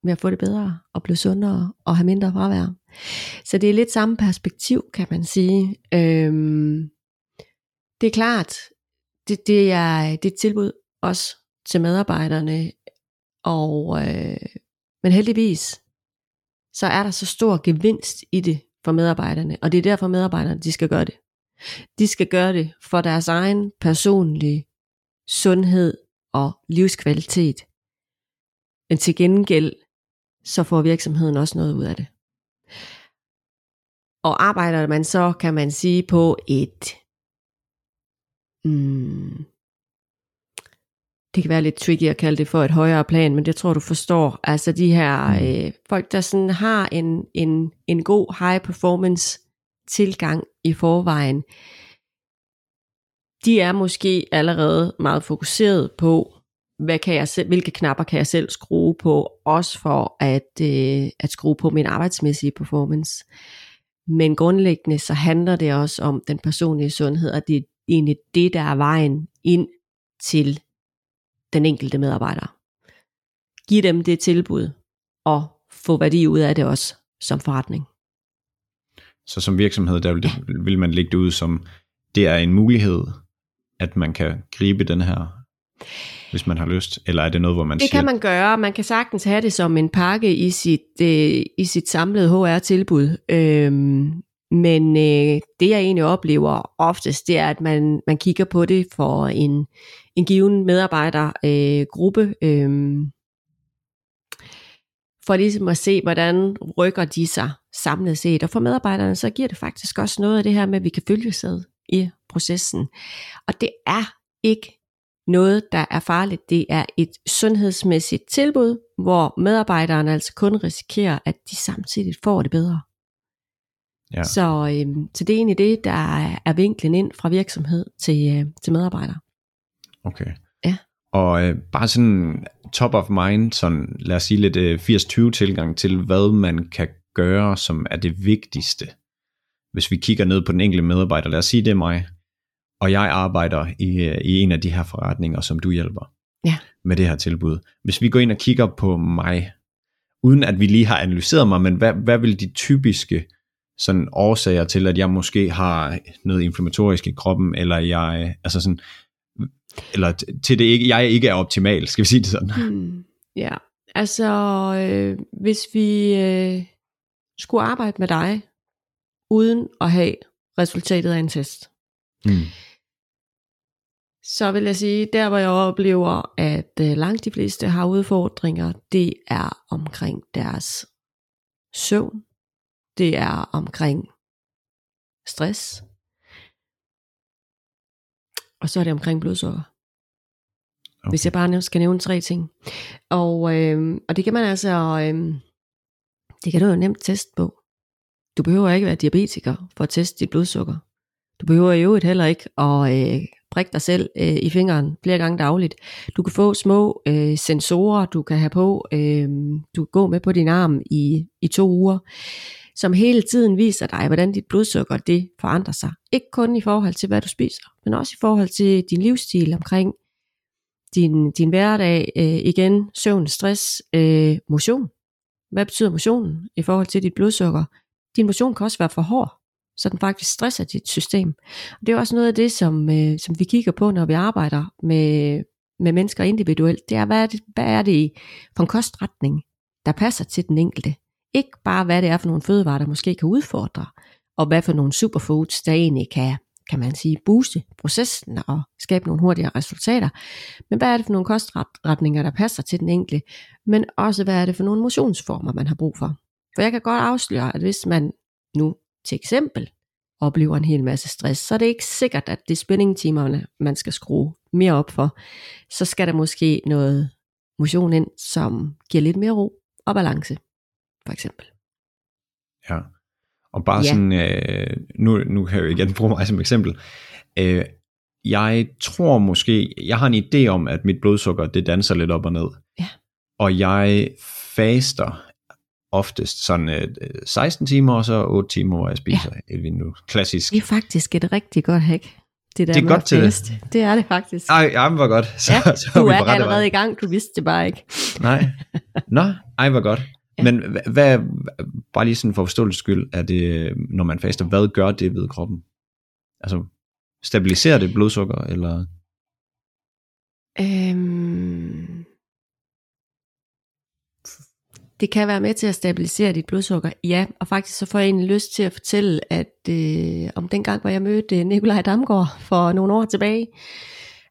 med at få det bedre og blive sundere og have mindre fravær. Så det er lidt samme perspektiv, kan man sige. Øhm, det er klart, det, det, er, det er et tilbud også til medarbejderne, og, øh, men heldigvis, så er der så stor gevinst i det for medarbejderne, og det er derfor medarbejderne, de skal gøre det. De skal gøre det for deres egen personlige sundhed og livskvalitet. Men til gengæld, så får virksomheden også noget ud af det. Og arbejder man så, kan man sige, på et, mm, det kan være lidt tricky at kalde det for et højere plan, men det tror du forstår. Altså de her mm. øh, folk, der sådan har en, en, en god high performance tilgang i forvejen, de er måske allerede meget fokuseret på, hvad kan jeg selv, hvilke knapper kan jeg selv skrue på, også for at, øh, at skrue på min arbejdsmæssige performance. Men grundlæggende så handler det også om den personlige sundhed, og det er egentlig det, der er vejen ind til den enkelte medarbejder. Giv dem det tilbud, og få værdi ud af det også som forretning. Så som virksomhed, der vil, det, vil man lægge det ud som, det er en mulighed, at man kan gribe den her hvis man har lyst? Eller er det noget, hvor man Det siger... kan man gøre. Man kan sagtens have det som en pakke i sit, øh, i sit samlede HR-tilbud. Øhm, men øh, det jeg egentlig oplever oftest, det er, at man, man kigger på det for en, en given medarbejdergruppe. Øh, øh, for ligesom at se, hvordan rykker de sig samlet set. Og for medarbejderne, så giver det faktisk også noget af det her med, at vi kan følge sig i processen. Og det er ikke noget, der er farligt. Det er et sundhedsmæssigt tilbud, hvor medarbejderne altså kun risikerer, at de samtidig får det bedre. Ja. Så, øhm, så det er egentlig det, der er vinklen ind fra virksomhed til, øh, til medarbejdere. Okay. Ja. Og øh, bare sådan top of mind, sådan lad os sige lidt øh, 80-20 tilgang til, hvad man kan gøre, som er det vigtigste. Hvis vi kigger ned på den enkelte medarbejder, lad os sige, det er mig og jeg arbejder i, i en af de her forretninger, som du hjælper ja. med det her tilbud. Hvis vi går ind og kigger på mig, uden at vi lige har analyseret mig, men hvad, hvad vil de typiske sådan årsager til, at jeg måske har noget inflammatorisk i kroppen, eller jeg, altså sådan, eller til det ikke, jeg ikke er optimal, skal vi sige det sådan. Hmm. Ja, altså øh, hvis vi øh, skulle arbejde med dig, uden at have resultatet af en test, Mm. så vil jeg sige, der hvor jeg oplever, at øh, langt de fleste har udfordringer, det er omkring deres søvn, det er omkring stress, og så er det omkring blodsukker. Okay. Hvis jeg bare skal nævne tre ting. Og, øh, og det kan man altså, øh, det kan du jo nemt teste på. Du behøver ikke være diabetiker for at teste dit blodsukker. Du behøver i øvrigt heller ikke at øh, prikke dig selv øh, i fingeren flere gange dagligt. Du kan få små øh, sensorer, du kan have på, øh, du kan gå med på din arm i, i to uger, som hele tiden viser dig, hvordan dit blodsukker det forandrer sig. Ikke kun i forhold til, hvad du spiser, men også i forhold til din livsstil omkring din, din hverdag, øh, igen, søvn, stress, øh, motion. Hvad betyder motionen i forhold til dit blodsukker? Din motion kan også være for hård, så den faktisk stresser dit system. Og det er også noget af det, som, øh, som vi kigger på, når vi arbejder med, med mennesker individuelt. Det er, hvad er det, hvad er det for en kostretning, der passer til den enkelte? Ikke bare, hvad det er for nogle fødevarer, der måske kan udfordre, og hvad for nogle superfoods, der egentlig kan, kan man sige, booste processen og skabe nogle hurtigere resultater. Men hvad er det for nogle kostretninger, der passer til den enkelte? Men også, hvad er det for nogle motionsformer, man har brug for? For jeg kan godt afsløre, at hvis man nu til eksempel oplever en hel masse stress, så er det ikke sikkert, at det er spændingtimerne, man skal skrue mere op for. Så skal der måske noget motion ind, som giver lidt mere ro og balance, for eksempel. Ja. Og bare Ja. ja. sådan, øh, nu, nu kan jeg jo igen bruge mig som eksempel. Øh, jeg tror måske, jeg har en idé om, at mit blodsukker, det danser lidt op og ned. Ja. Og jeg faster oftest sådan øh, 16 timer, og så 8 timer, hvor jeg spiser ja. et vindue. Klassisk. Det er faktisk et rigtig godt hack. Det, der Det er godt til det. Det er det faktisk. Ej, ej, hvor godt. Så, ja, så du er allerede vej. i gang, du vidste det bare ikke. Nej. Nå, ej, hvor godt. Ja. Men hva- hvad, bare lige sådan for forståelses skyld, er det, når man faster, hvad gør det ved kroppen? Altså, stabiliserer det blodsukker, eller? Øhm, det kan være med til at stabilisere dit blodsukker, ja, og faktisk så får jeg egentlig lyst til at fortælle, at øh, om den gang, hvor jeg mødte Nikolaj Damgaard for nogle år tilbage,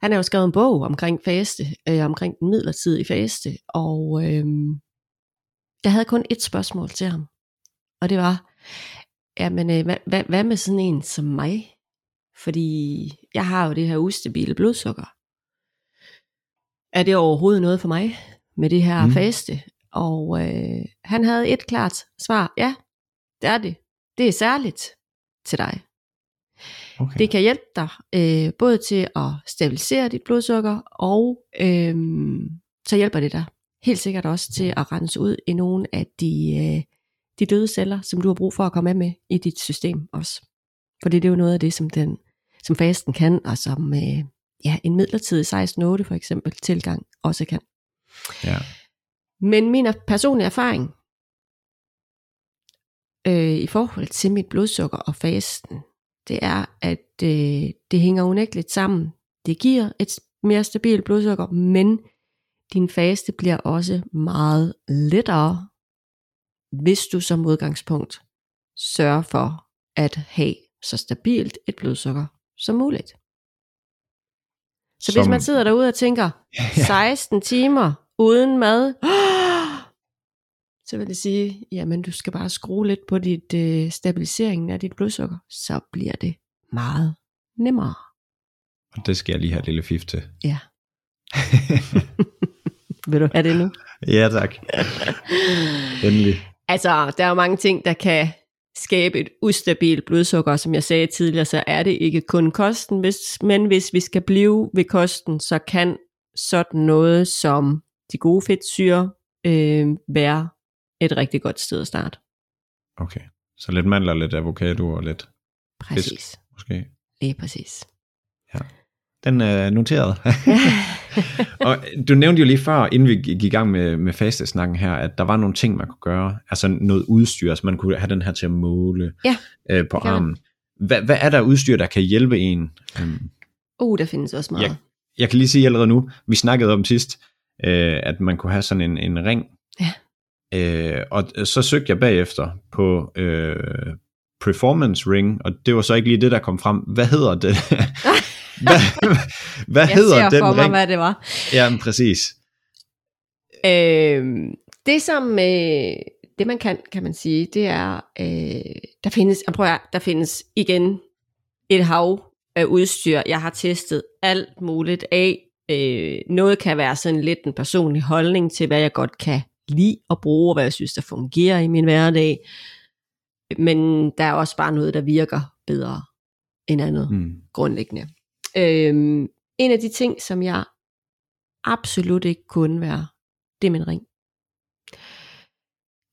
han har jo skrevet en bog omkring faste, øh, omkring den midlertidige faste, og øh, jeg havde kun et spørgsmål til ham, og det var, jamen, øh, hvad, hvad, hvad med sådan en som mig? Fordi jeg har jo det her ustabile blodsukker. Er det overhovedet noget for mig med det her. Mm. faste? Og øh, han havde et klart svar. Ja, det er det. Det er særligt til dig. Okay. Det kan hjælpe dig øh, både til at stabilisere dit blodsukker, og øh, så hjælper det dig helt sikkert også til at rense ud i nogle af de, øh, de døde celler, som du har brug for at komme af med i dit system også. For det er jo noget af det, som, den, som fasten kan, og som øh, ja, en midlertidig 16-8 for eksempel tilgang også kan. Ja. Men min personlige erfaring øh, i forhold til mit blodsukker og fasten, det er, at øh, det hænger unægteligt sammen. Det giver et mere stabilt blodsukker, men din faste bliver også meget lettere, hvis du som udgangspunkt sørger for at have så stabilt et blodsukker som muligt. Så hvis Som- man sidder derude og tænker, 16 timer uden mad, så vil det sige, jamen du skal bare skrue lidt på dit øh, stabiliseringen af dit blodsukker, så bliver det meget nemmere. Og det skal jeg lige have et lille fif til. Ja. vil du have det nu? Ja, tak. Endelig. Altså, der er jo mange ting, der kan skabe et ustabilt blodsukker. Som jeg sagde tidligere, så er det ikke kun kosten, hvis, men hvis vi skal blive ved kosten, så kan sådan noget som de gode fedtsyre øh, være et rigtig godt sted at starte. Okay. Så lidt mandler, lidt avocado og lidt Præcis. måske. Lige præcis. Den er noteret. og du nævnte jo lige før, inden vi gik i gang med, med fastesnakken her, at der var nogle ting, man kunne gøre. Altså noget udstyr, så man kunne have den her til at måle Ja, øh, på armen. Hvad, hvad er der udstyr, der kan hjælpe en? Øhm, Uh, der findes også meget. jeg, jeg kan lige sige allerede nu, vi snakkede om sidst, øh, at man kunne have sådan en, en ring. Ja. Øh, og så søgte jeg bagefter på øh, performance ring, og det var så ikke lige det, der kom frem. Hvad hedder det? hvad hvad jeg hedder ser den for mig, ring? hvad det var. Ja, men præcis. Øh, det som øh, det man kan, kan man sige, det er, øh, der findes, jeg prøver, der findes igen et hav af udstyr. Jeg har testet alt muligt af. Øh, noget kan være sådan lidt en personlig holdning til, hvad jeg godt kan lide at bruge, og hvad jeg synes, der fungerer i min hverdag. Men der er også bare noget, der virker bedre end andet Mm. grundlæggende. Øhm, en af de ting, som jeg absolut ikke kunne være, det er min ring.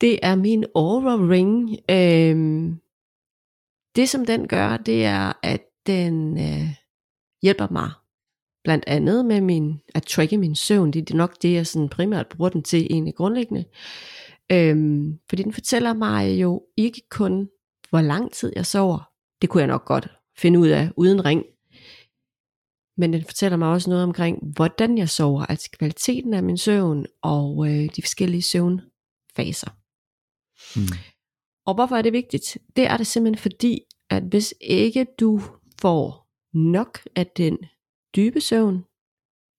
Det er min Aura Ring. Øhm, det som den gør, det er, at den øh, hjælper mig blandt andet med min, at tracke min søvn. Det er nok det, jeg sådan primært bruger den til egentlig grundlæggende. Øhm, fordi den fortæller mig jo ikke kun, hvor lang tid jeg sover. Det kunne jeg nok godt finde ud af uden ring. Men den fortæller mig også noget omkring, hvordan jeg sover, altså kvaliteten af min søvn og øh, de forskellige søvnfaser. Mm. Og hvorfor er det vigtigt? Det er det simpelthen fordi, at hvis ikke du får nok af den dybe søvn,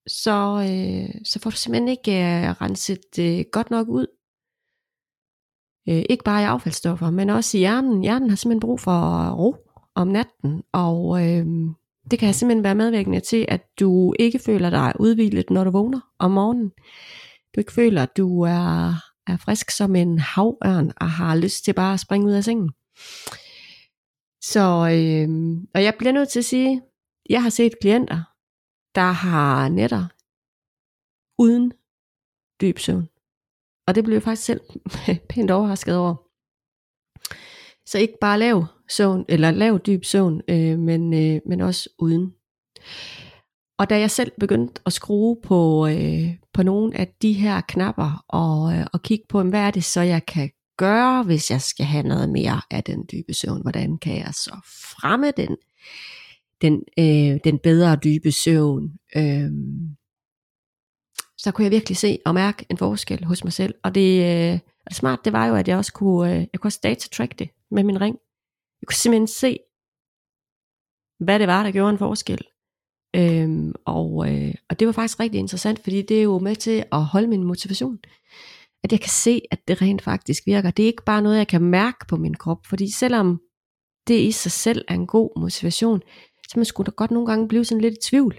så, øh, så får du simpelthen ikke øh, renset øh, godt nok ud. Øh, ikke bare i affaldsstoffer, men også i hjernen. Hjernen har simpelthen brug for ro om natten, og øh, det kan simpelthen være medvirkende til, at du ikke føler dig udvilet, når du vågner om morgenen. Du ikke føler, at du er, er frisk som en havørn og har lyst til bare at springe ud af sengen. Så, øh, og jeg bliver nødt til at sige, jeg har set klienter, der har netter uden dyb søvn. Og det blev jeg faktisk selv pænt overrasket over. Så ikke bare lav søvn, eller lav dyb søvn, øh, men, øh, men også uden. Og da jeg selv begyndte at skrue på, øh, på nogle af de her knapper, og, øh, og kigge på, hvad er det så, jeg kan gøre, hvis jeg skal have noget mere af den dybe søvn? Hvordan kan jeg så fremme den, den, øh, den bedre dybe søvn? Øh, så kunne jeg virkelig se og mærke en forskel hos mig selv. Og det, øh, og det smart, det var jo, at jeg også kunne, øh, jeg kunne også data track det med min ring. Jeg kunne simpelthen se, hvad det var, der gjorde en forskel. Øhm, og, øh, og det var faktisk rigtig interessant, fordi det er jo med til at holde min motivation. At jeg kan se, at det rent faktisk virker. Det er ikke bare noget, jeg kan mærke på min krop, fordi selvom det i sig selv er en god motivation, så man skulle da godt nogle gange blive sådan lidt i tvivl.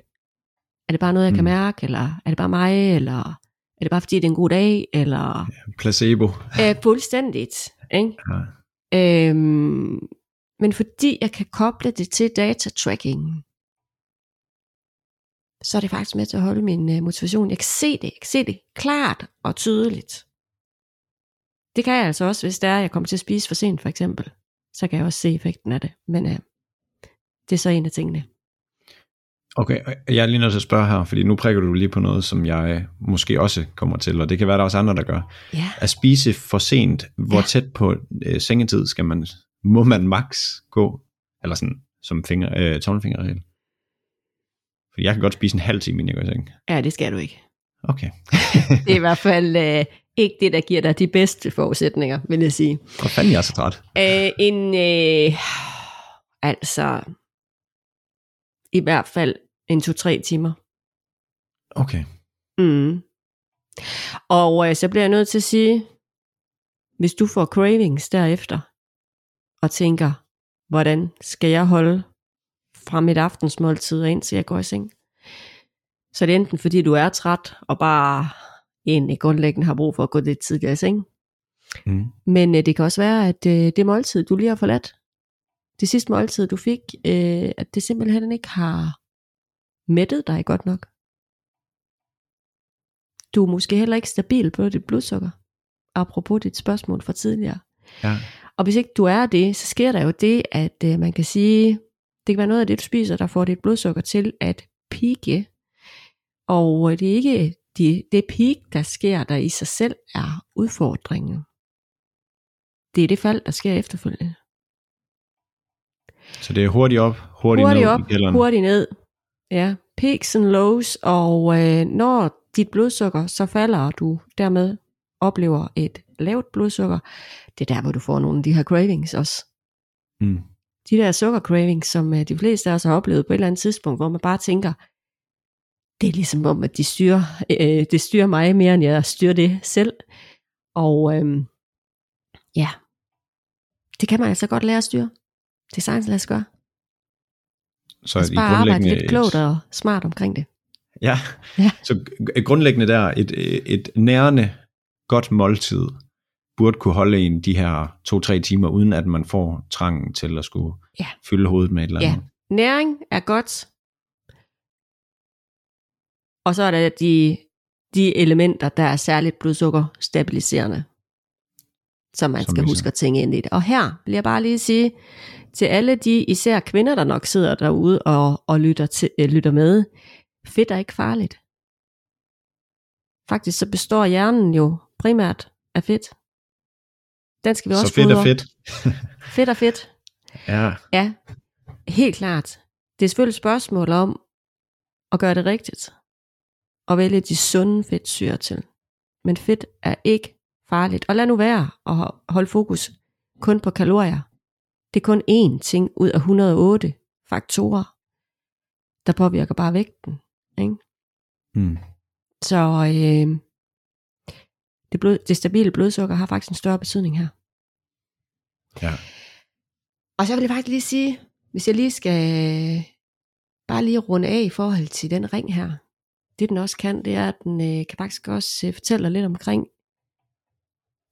Er det bare noget, jeg kan Mm. mærke, eller er det bare mig, eller er det bare fordi, det er en god dag, eller Placebo. øh, fuldstændigt. Ikke? Ja. Øhm, men fordi jeg kan koble det til data tracking, så er det faktisk med til at holde min øh, motivation. Jeg kan se det, jeg kan se det klart og tydeligt. Det kan jeg altså også, hvis det er, at jeg kommer til at spise for sent, for eksempel. Så kan jeg også se effekten af det. Men øh, det er så en af tingene. Okay, jeg er lige nødt til at spørge her, fordi nu prikker du lige på noget, som jeg måske også kommer til, og det kan være, der er også andre, der gør. Ja. At spise for sent, hvor Ja. tæt på øh, sengetid skal man, må man max gå, eller sådan som finger, øh, tommelfingerregel? For jeg kan godt spise en halv time, inden jeg går i seng. ja, det skal du ikke. Okay. Det er i hvert fald øh, ikke det, der giver dig de bedste forudsætninger, vil jeg sige. Hvor fanden jeg er så træt? Øh, en, øh, altså, i hvert fald en to-tre timer. Okay. Mm. Og øh, så bliver jeg nødt til at sige, hvis du får cravings derefter, og tænker, hvordan skal jeg holde fra mit aftensmåltid og indtil jeg går i seng, så er det enten fordi du er træt, og bare egentlig grundlæggende har brug for at gå lidt tidligere i seng, Mm. men øh, det kan også være, at øh, det måltid, du lige har forladt, det sidste måltid, du fik, øh, at det simpelthen ikke har mættet dig godt nok. Du er måske heller ikke stabil på dit blodsukker, apropos dit spørgsmål fra tidligere. Ja. Og hvis ikke du er det, så sker der jo det, at øh, man kan sige, det kan være noget af det, du spiser, der får dit blodsukker til at pike. Og øh, det er ikke de, det peak, der sker, der i sig selv er udfordringen. Det er det fald, der sker efterfølgende. Så det er hurtigt op, hurtigt, hurtigt ned op, i kælderen. hurtigt ned. Ja, peaks and lows, og øh, når dit blodsukker så falder, og du dermed oplever et lavt blodsukker, det er der, hvor du får nogle af de her cravings også. Mm. De der sukker cravings, som øh, de fleste af os har oplevet på et eller andet tidspunkt, hvor man bare tænker, det er ligesom om, at de styrer, øh, det styrer mig mere, end jeg styrer det selv. Og øh, ja, det kan man altså godt lære at styre. Det er sagtens lade sig gøre. Så Altså bare arbejde grundlæggende lidt klogt og smart omkring det. Ja. Ja. så grundlæggende der, et, et nærende, godt måltid, burde kunne holde en de her to-tre timer, uden at man får trangen til at skulle Ja. fylde hovedet med et eller Ja. andet. Næring er godt. Og så er der de, de elementer, der er særligt blodsukker stabiliserende, som man Som skal huske at tænke ind i det. Og her vil jeg bare lige sige til alle de, især kvinder, der nok sidder derude og, og lytter, til, øh, lytter med, fedt er ikke farligt. Faktisk så består hjernen jo primært af fedt. Den skal vi også Så fedt er fodre. fedt. Fedt er fedt. Ja, Ja, helt klart. Det er selvfølgelig et spørgsmål om at gøre det rigtigt. Og vælge de sunde fedtsyre til. Men fedt er ikke farligt. Og lad nu være at holde fokus kun på kalorier. Det er kun én ting ud af 108 faktorer, der påvirker bare vægten. Ikke? mm. Så øh, det, blod, det stabile blodsukker har faktisk en større betydning her. ja. Og så vil jeg faktisk lige sige, hvis jeg lige skal bare lige runde af i forhold til den ring her. Det den også kan, det er, at den øh, kan faktisk også øh, fortælle dig lidt omkring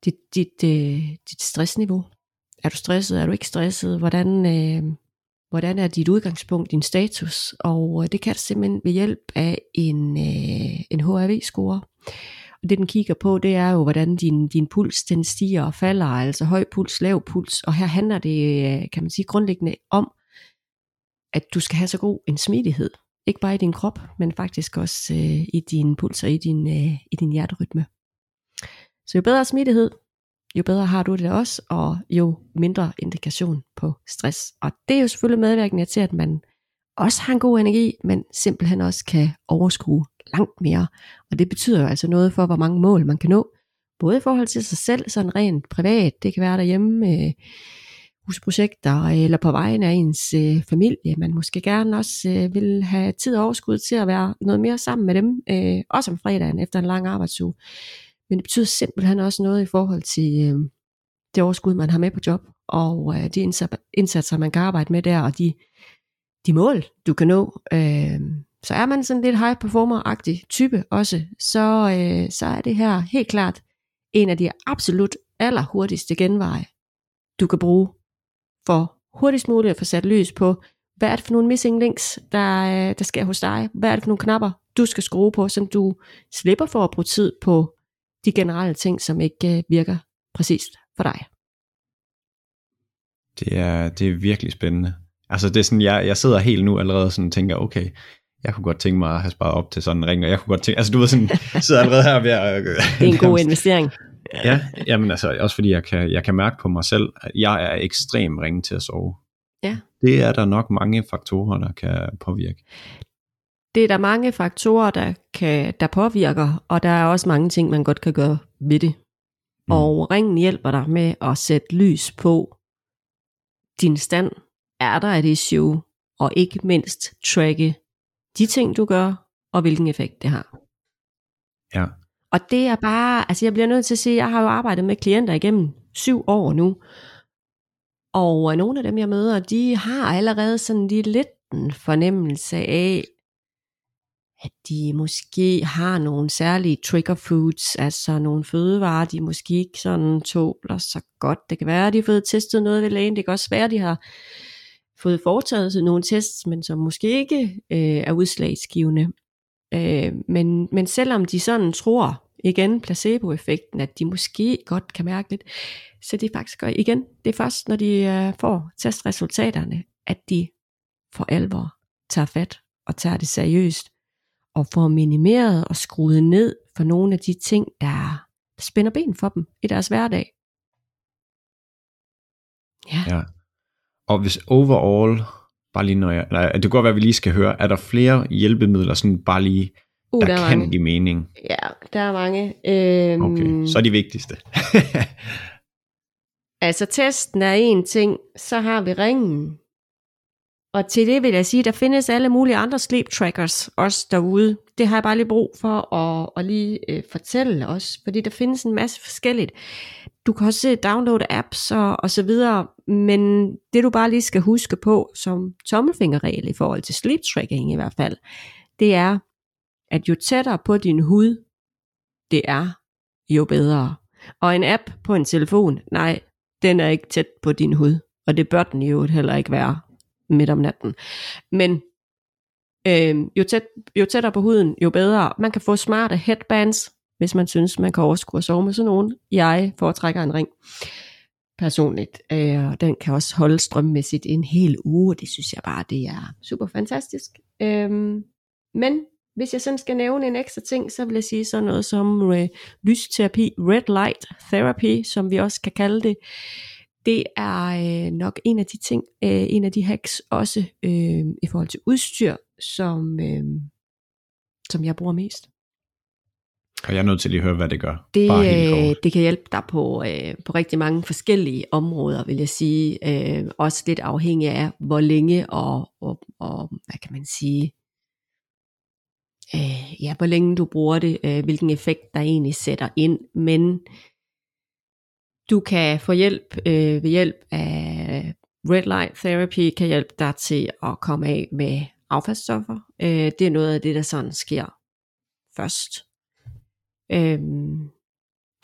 dit, dit, øh, dit stressniveau. Er du stresset? Er du ikke stresset? Hvordan, øh, hvordan er dit udgangspunkt, din status? Og øh, det kan du simpelthen ved hjælp af en, øh, en HRV-score. Det den kigger på, det er jo, hvordan din, din puls den stiger og falder, altså høj puls, lav puls. Og her handler det, øh, kan man sige, grundlæggende om, at du skal have så god en smidighed. Ikke bare i din krop, men faktisk også øh, i din puls og i din, øh, i din hjerterytme. Så jo bedre smidighed, jo bedre har du det også, og jo mindre indikation på stress. Og det er jo selvfølgelig medvirkende til, at man også har en god energi, men simpelthen også kan overskue langt mere. Og det betyder jo altså noget for, hvor mange mål man kan nå. Både i forhold til sig selv, sådan rent privat, det kan være derhjemme, øh, husprojekter, eller på vejen af ens øh, familie. Man måske gerne også øh, vil have tid og overskud til at være noget mere sammen med dem, øh, også om fredagen efter en lang arbejdsuge. Men det betyder simpelthen også noget i forhold til øh, det overskud, man har med på job, og øh, de indsatser, man kan arbejde med der, og de, de mål, du kan nå. Øh, så er man sådan lidt high performer-agtig type også, så, øh, så er det her helt klart en af de absolut allerhurtigste genveje, du kan bruge for hurtigst muligt at få sat lys på, hvad er det for nogle missing links, der, øh, der sker hos dig? Hvad er det for nogle knapper, du skal skrue på, så du slipper for at bruge tid på de generelle ting, som ikke øh, virker præcist for dig. Det er, det er virkelig spændende. Altså det er sådan, jeg, jeg sidder helt nu allerede sådan og tænker, okay, jeg kunne godt tænke mig at have sparet op til sådan en ring, og jeg kunne godt tænke, altså du ved sådan, sidder allerede her ved at... Det er en god investering. Ja, jamen altså, også fordi jeg kan, jeg kan mærke på mig selv, at jeg er ekstremt ringe til at sove. Ja. Det er der nok mange faktorer, der kan påvirke. Det er der mange faktorer, der, kan, der påvirker, og der er også mange ting, man godt kan gøre ved det. Mm. Og ringen hjælper dig med at sætte lys på din stand. Er der et issue? Og ikke mindst tracke de ting, du gør, og hvilken effekt det har. Ja. Og det er bare, altså jeg bliver nødt til at sige, jeg har jo arbejdet med klienter igennem syv år nu, og nogle af dem, jeg møder, de har allerede sådan lige lidt en fornemmelse af, at de måske har nogle særlige trigger foods, altså nogle fødevarer, de måske ikke sådan tåler så godt. Det kan være, at de har fået testet noget ved lægen. Det kan også være, at de har fået foretaget nogle tests, men som måske ikke øh, er udslagsgivende. Øh, men, men selvom de sådan tror, igen placeboeffekten, at de måske godt kan mærke lidt, så det er faktisk igen, det er først, når de øh, får testresultaterne, at de for alvor tager fat og tager det seriøst, og får minimeret og skruet ned for nogle af de ting, der, der spænder ben for dem i deres hverdag. Ja. Ja. Og hvis overall, bare lige når jeg, nej, det kan godt være, at vi lige skal høre, er der flere hjælpemidler, sådan bare lige, Uh, der, der er kan mange. give mening? Ja, der er mange. Øhm, Okay, så er de vigtigste. Altså testen er en ting, så har vi ringen. Og til det vil jeg sige, der findes alle mulige andre sleep trackers også derude. Det har jeg bare lige brug for at, at lige øh, fortælle os, fordi der findes en masse forskelligt. Du kan også øh, downloade apps og, og så videre, men det du bare lige skal huske på som tommelfingerregel i forhold til sleep tracking i hvert fald, det er, at jo tættere på din hud det er, jo bedre. Og en app på en telefon, nej, den er ikke tæt på din hud. Og det bør den jo heller ikke være midt om natten. Men øh, jo, tæt, jo tættere på huden, jo bedre. Man kan få smarte headbands, hvis man synes, man kan overskue at sove med sådan nogen. Jeg foretrækker en ring personligt. Øh, og den kan også holde strømmæssigt en hel uge. Det synes jeg bare, det er super fantastisk. Øh, men hvis jeg sådan skal nævne en ekstra ting, så vil jeg sige sådan noget som øh, lysterapi, red light therapy, som vi også kan kalde det. Det er øh, nok en af de ting, øh, en af de hacks også øh, i forhold til udstyr, som, øh, som jeg bruger mest. Og jeg er nødt til lige at høre, hvad det gør. Det, bare helt øh, det kan hjælpe dig på, øh, på rigtig mange forskellige områder, vil jeg sige. Øh, også lidt afhængig af, hvor længe og, og, og hvad kan man sige, øh, ja, hvor længe du bruger det, øh, hvilken effekt der egentlig sætter ind. Men du kan få hjælp øh, ved hjælp af red light therapy, kan hjælpe dig til at komme af med affaldsstoffer. Øh, det er noget af det, der sådan sker først. Øh,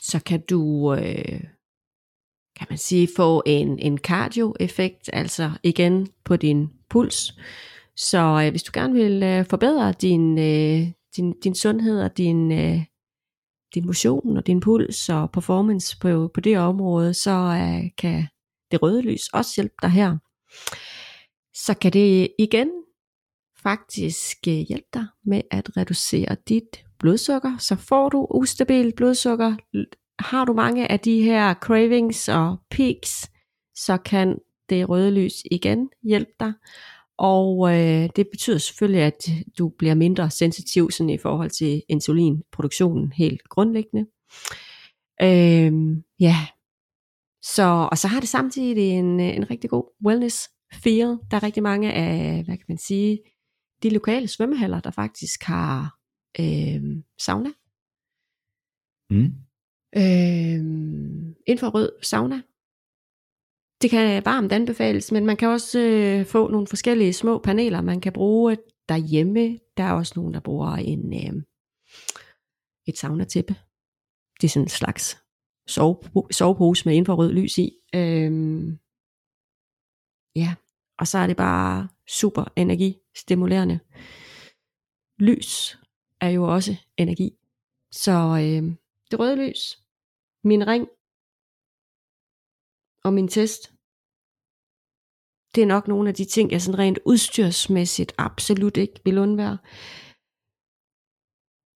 så kan du, øh, kan man sige, få en, en cardio-effekt, altså igen på din puls. Så øh, hvis du gerne vil øh, forbedre din, øh, din, din sundhed og din, øh, din motion og din puls og performance på, på det område, så øh, kan det røde lys også hjælpe dig her. Så kan det igen faktisk øh, hjælpe dig med at reducere dit blodsukker, så får du ustabilt blodsukker. Har du mange af de her cravings og peaks, så kan det røde lys igen hjælpe dig. Og øh, det betyder selvfølgelig, at du bliver mindre sensitiv sådan i forhold til insulinproduktionen helt grundlæggende. Øh, ja, så, og så har det samtidig en, en rigtig god wellness feel. Der er rigtig mange af, hvad kan man sige, de lokale svømmehaller, der faktisk har øh, sauna. Mm. Øh, infrarød sauna. Det kan varmt anbefales, men man kan også øh, få nogle forskellige små paneler, man kan bruge derhjemme. Der er også nogen, der bruger en, øh, et saunatæppe. Det er sådan en slags sove, sovepose med infrarød lys i. Øh, ja, og så er det bare super energistimulerende. Lys er jo også energi. Så øh, det røde lys, min ring og min test, det er nok nogle af de ting, jeg sådan rent udstyrsmæssigt absolut ikke vil undvære.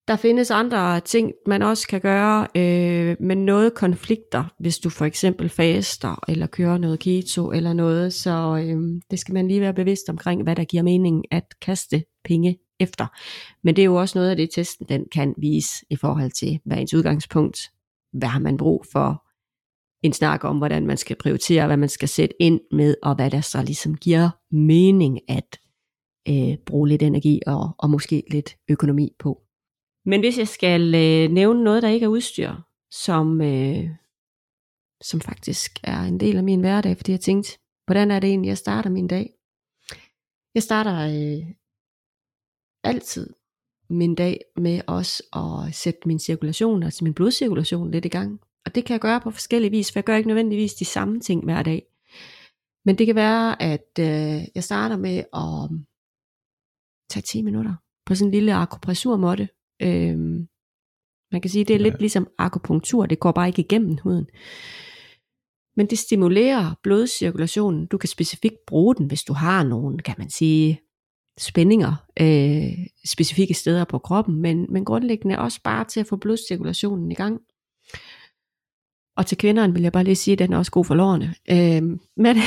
Der findes andre ting, man også kan gøre, øh, men noget konflikter, hvis du for eksempel faster, eller kører noget keto, eller noget, så øh, det skal man lige være bevidst omkring, hvad der giver mening at kaste penge efter. Men det er jo også noget af det, testen den kan vise i forhold til, hvad ens udgangspunkt, hvad har man brug for, en snak om, hvordan man skal prioritere, hvad man skal sætte ind med, og hvad der så ligesom giver mening at øh, bruge lidt energi og, og måske lidt økonomi på. Men hvis jeg skal øh, nævne noget, der ikke er udstyr, som, øh, som faktisk er en del af min hverdag, fordi jeg tænkte, hvordan er det egentlig, jeg starter min dag? Jeg starter øh, altid min dag med også at sætte min cirkulation, altså min blodcirkulation lidt i gang. Og det kan jeg gøre på forskellige vis, for jeg gør ikke nødvendigvis de samme ting hver dag. Men det kan være, at øh, jeg starter med at tage 10 minutter på sådan en lille akupressurmåtte. Øhm, man kan sige, det er Ja. lidt ligesom akupunktur, det går bare ikke igennem huden. Men det stimulerer blodcirkulationen. Du kan specifikt bruge den, hvis du har nogen, kan man sige, spændinger øh, specifikke steder på kroppen, men, men grundlæggende også bare til at få blodcirkulationen i gang. Og til kvinderne vil jeg bare lige sige, at den er også god for lårene. Øh, men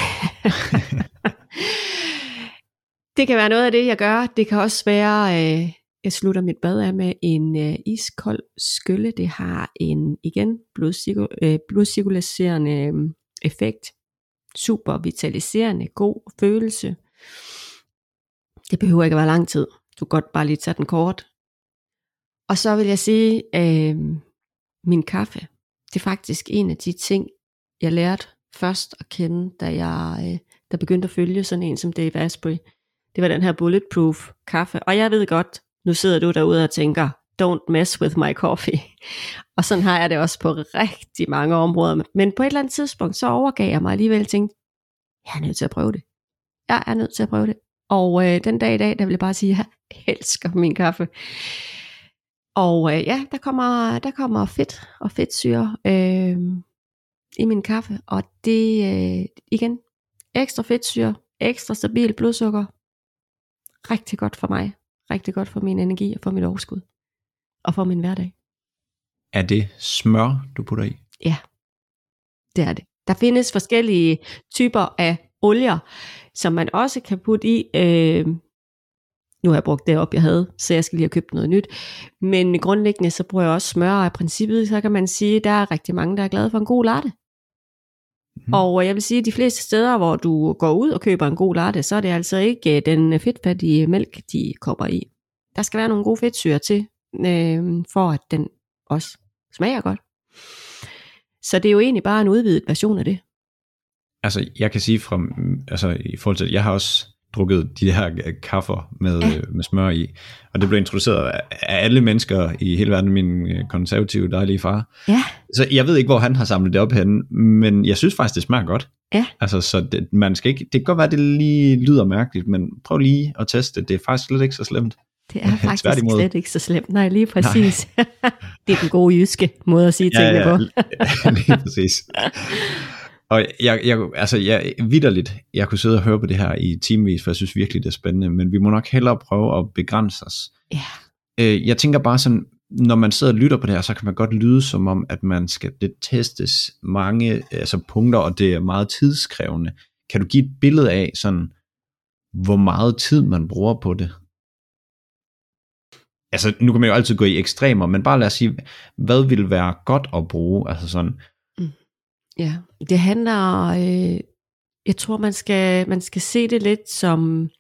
det kan være noget af det, jeg gør. Det kan også være, øh, jeg slutter mit bad af med en øh, iskold skylle. Det har en, igen, blodcirku- øh, blodcirkulerende øh, effekt. Super vitaliserende, god følelse. Det behøver ikke at være lang tid. Du kan godt bare lige tage den kort. Og så vil jeg sige, øh, min kaffe, det er faktisk en af de ting, jeg lærte først at kende, da jeg øh, der begyndte at følge sådan en som Dave Asprey. Det var den her bulletproof kaffe. Og jeg ved godt, nu sidder du derude og tænker, don't mess with my coffee. Og sådan har jeg det også på rigtig mange områder. Men på et eller andet tidspunkt, så overgav jeg mig alligevel og tænkte, jeg er nødt til at prøve det. Jeg er nødt til at prøve det. Og øh, den dag i dag, der vil jeg bare sige, at jeg elsker min kaffe. Og øh, ja, der kommer, der kommer fedt og fedtsyre øh, i min kaffe. Og det, øh, igen, ekstra fedtsyre, ekstra stabil blodsukker. Rigtig godt for mig. Rigtig godt for min energi og for mit overskud. Og for min hverdag. Er det smør, du putter i? Ja, det er det. Der findes forskellige typer af olier, som man også kan putte i. Øh, nu har jeg brugt det op, jeg havde, så jeg skal lige have købt noget nyt. Men grundlæggende, så bruger jeg også smør, og i princippet, så kan man sige, at der er rigtig mange, der er glade for en god latte. Mm. Og jeg vil sige, at de fleste steder, hvor du går ud og køber en god latte, så er det altså ikke den fedtfattige mælk, de kommer i. Der skal være nogle gode fedtsyre til, øh, for at den også smager godt. Så det er jo egentlig bare en udvidet version af det. Altså, jeg kan sige fra, altså i forhold til, jeg har også drukket de her kaffer med, ja. med smør i, og det blev introduceret af alle mennesker i hele verden, min konservative dejlige far. Ja. Så jeg ved ikke, hvor han har samlet det op henne, men jeg synes faktisk, det smager godt. Ja. Altså, så det, man skal ikke, det kan godt være, det lige lyder mærkeligt, men prøv lige at teste det. Det er faktisk slet ikke så slemt. Det er faktisk slet ikke så slemt. Nej, lige præcis. Nej. det er den gode jyske måde at sige ja, tingene ja, på. lige præcis. Og jeg, jeg, altså jeg, vidderligt, jeg kunne sidde og høre på det her i timevis, for jeg synes virkelig, det er spændende, men vi må nok hellere prøve at begrænse os. Ja. Øh, jeg tænker bare sådan, når man sidder og lytter på det her, så kan man godt lyde som om, at man skal det testes mange altså punkter, og det er meget tidskrævende. Kan du give et billede af, sådan, hvor meget tid man bruger på det? Altså, nu kan man jo altid gå i ekstremer, men bare lad os sige, hvad vil være godt at bruge? Altså sådan, Ja, det handler, øh, jeg tror man skal, man skal se det lidt som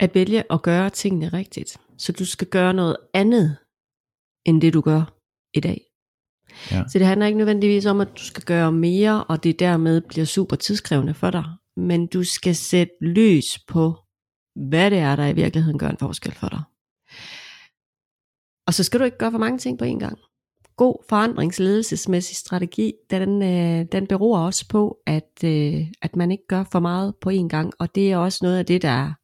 at vælge at gøre tingene rigtigt. Så du skal gøre noget andet, end det du gør i dag. Ja. Så det handler ikke nødvendigvis om, at du skal gøre mere, og det dermed bliver super tidskrævende for dig. Men du skal sætte lys på, hvad det er, der i virkeligheden gør en forskel for dig. Og så skal du ikke gøre for mange ting på en gang god forandringsledelsesmæssig strategi, den, øh, den beror også på, at, øh, at man ikke gør for meget på en gang, og det er også noget af det, der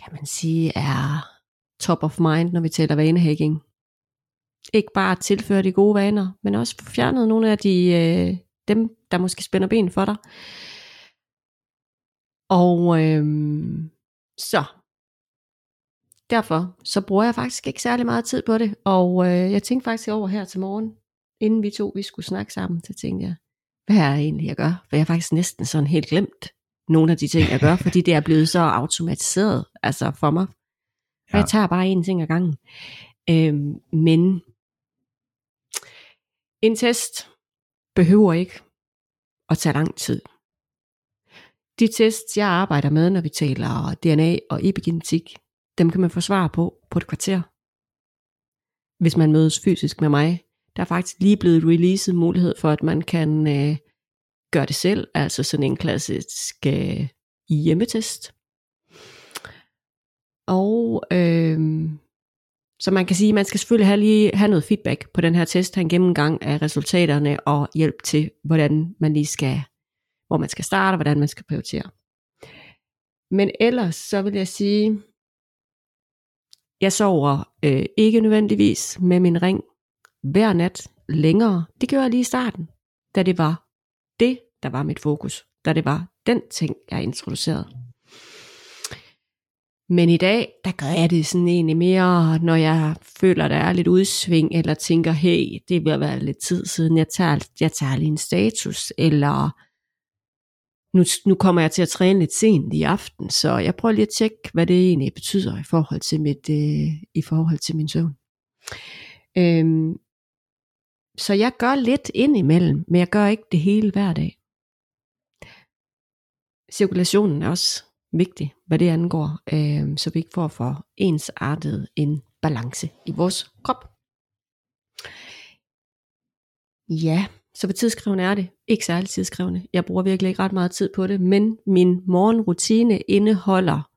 kan man sige er top of mind, når vi taler vanehacking. Ikke bare tilføre de gode vaner, men også få fjernet nogle af de, øh, dem, der måske spænder ben for dig. Og øh, så derfor så bruger jeg faktisk ikke særlig meget tid på det, og øh, jeg tænkte faktisk over her til morgen, inden vi to vi skulle snakke sammen, så tænkte jeg, hvad er det egentlig, jeg gør? For jeg har faktisk næsten sådan helt glemt nogle af de ting, jeg gør, fordi det er blevet så automatiseret altså for mig. Ja. Jeg tager bare en ting ad gangen. Øhm, men en test behøver ikke at tage lang tid. De tests, jeg arbejder med, når vi taler DNA og epigenetik, dem kan man få svar på på et kvarter. Hvis man mødes fysisk med mig. Der er faktisk lige blevet releaset mulighed for, at man kan øh, gøre det selv, altså sådan en klassisk øh, hjemmetest. Og øh, så man kan sige, at man skal selvfølgelig have, lige have noget feedback på den her test, have en gennemgang af resultaterne og hjælp til, hvordan man lige skal, hvor man skal starte, og hvordan man skal prioritere. Men ellers så vil jeg sige, jeg sover øh, ikke nødvendigvis med min ring hver nat længere. Det gjorde jeg lige i starten, da det var det, der var mit fokus. Da det var den ting, jeg introducerede. Men i dag, der gør jeg det sådan egentlig mere, når jeg føler, der er lidt udsving, eller tænker, hey, det vil være lidt tid siden, jeg tager, jeg tager lige en status, eller nu, nu kommer jeg til at træne lidt sent i aften, så jeg prøver lige at tjekke, hvad det egentlig betyder i forhold til, mit, øh, i forhold til min søvn. Øhm, så jeg gør lidt indimellem, men jeg gør ikke det hele hver dag. Cirkulationen er også vigtig, hvad det angår, øh, så vi ikke får for ensartet en balance i vores krop. Ja, så hvor tidskrævende er det? Ikke særlig tidskrævende. Jeg bruger virkelig ikke ret meget tid på det, men min morgenrutine indeholder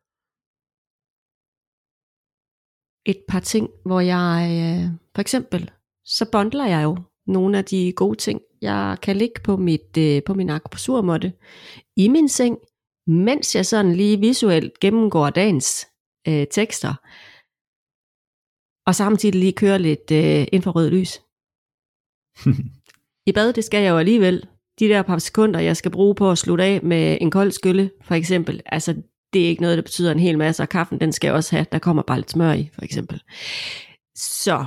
et par ting, hvor jeg øh, for eksempel, så bundler jeg jo nogle af de gode ting, jeg kan ligge på, mit, øh, på min akupressurmåtte i min seng, mens jeg sådan lige visuelt gennemgår dagens øh, tekster, og samtidig lige kører lidt øh, infrarød lys. I bad, det skal jeg jo alligevel. De der par sekunder, jeg skal bruge på at slutte af med en kold skylle, for eksempel, altså det er ikke noget, der betyder en hel masse, og kaffen, den skal jeg også have, der kommer bare lidt smør i, for eksempel. Så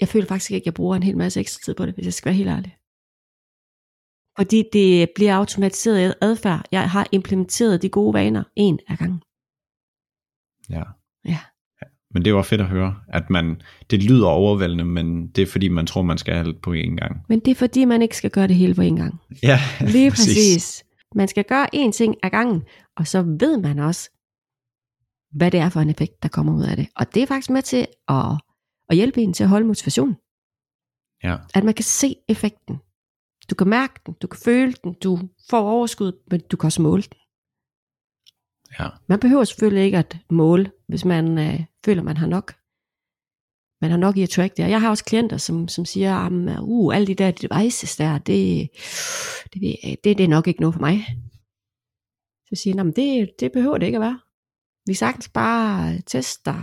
jeg føler faktisk ikke, at jeg bruger en hel masse ekstra tid på det, hvis jeg skal være helt ærlig. Fordi det bliver automatiseret adfærd. Jeg har implementeret de gode vaner en af gangen. Ja. Ja. Men det var fedt at høre, at man, det lyder overvældende, men det er fordi, man tror, man skal have alt på én gang. Men det er fordi, man ikke skal gøre det hele på en gang. Ja, Lige præcis. præcis. Man skal gøre én ting ad gangen, og så ved man også, hvad det er for en effekt, der kommer ud af det. Og det er faktisk med til at, at hjælpe en til at holde motivationen. Ja. At man kan se effekten. Du kan mærke den, du kan føle den, du får overskud, men du kan også måle den. Ja. Man behøver selvfølgelig ikke at måle, hvis man øh, føler, man har nok. Man har nok i at track det. Og jeg har også klienter, som, som siger, ah, at uh, alle de der devices der, det, det, det, det er nok ikke noget for mig. Så siger jeg, det, det behøver det ikke at være. Vi sagtens bare tester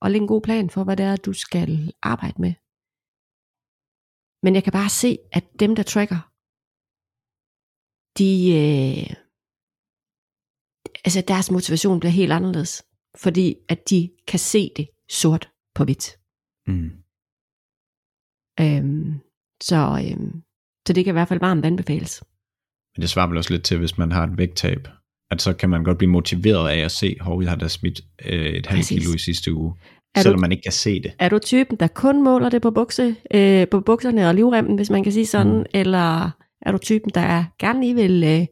og lægge en god plan for, hvad det er, du skal arbejde med. Men jeg kan bare se, at dem, der tracker, de, øh, altså deres motivation bliver helt anderledes. Fordi at de kan se det sort på hvidt. Mm. Øhm, så, øhm, så det kan i hvert fald varmt anbefales. Men det svarer vel også lidt til, hvis man har et vægttab, at så kan man godt blive motiveret af at se, hvor jeg har da smidt øh, et halvt kilo i sidste uge, Er selvom du- man ikke kan se det. Er du typen, der kun måler det på, bukse, øh, på bukserne og livremmen, hvis man kan sige sådan, mm. eller er du typen, der gerne lige vil øh,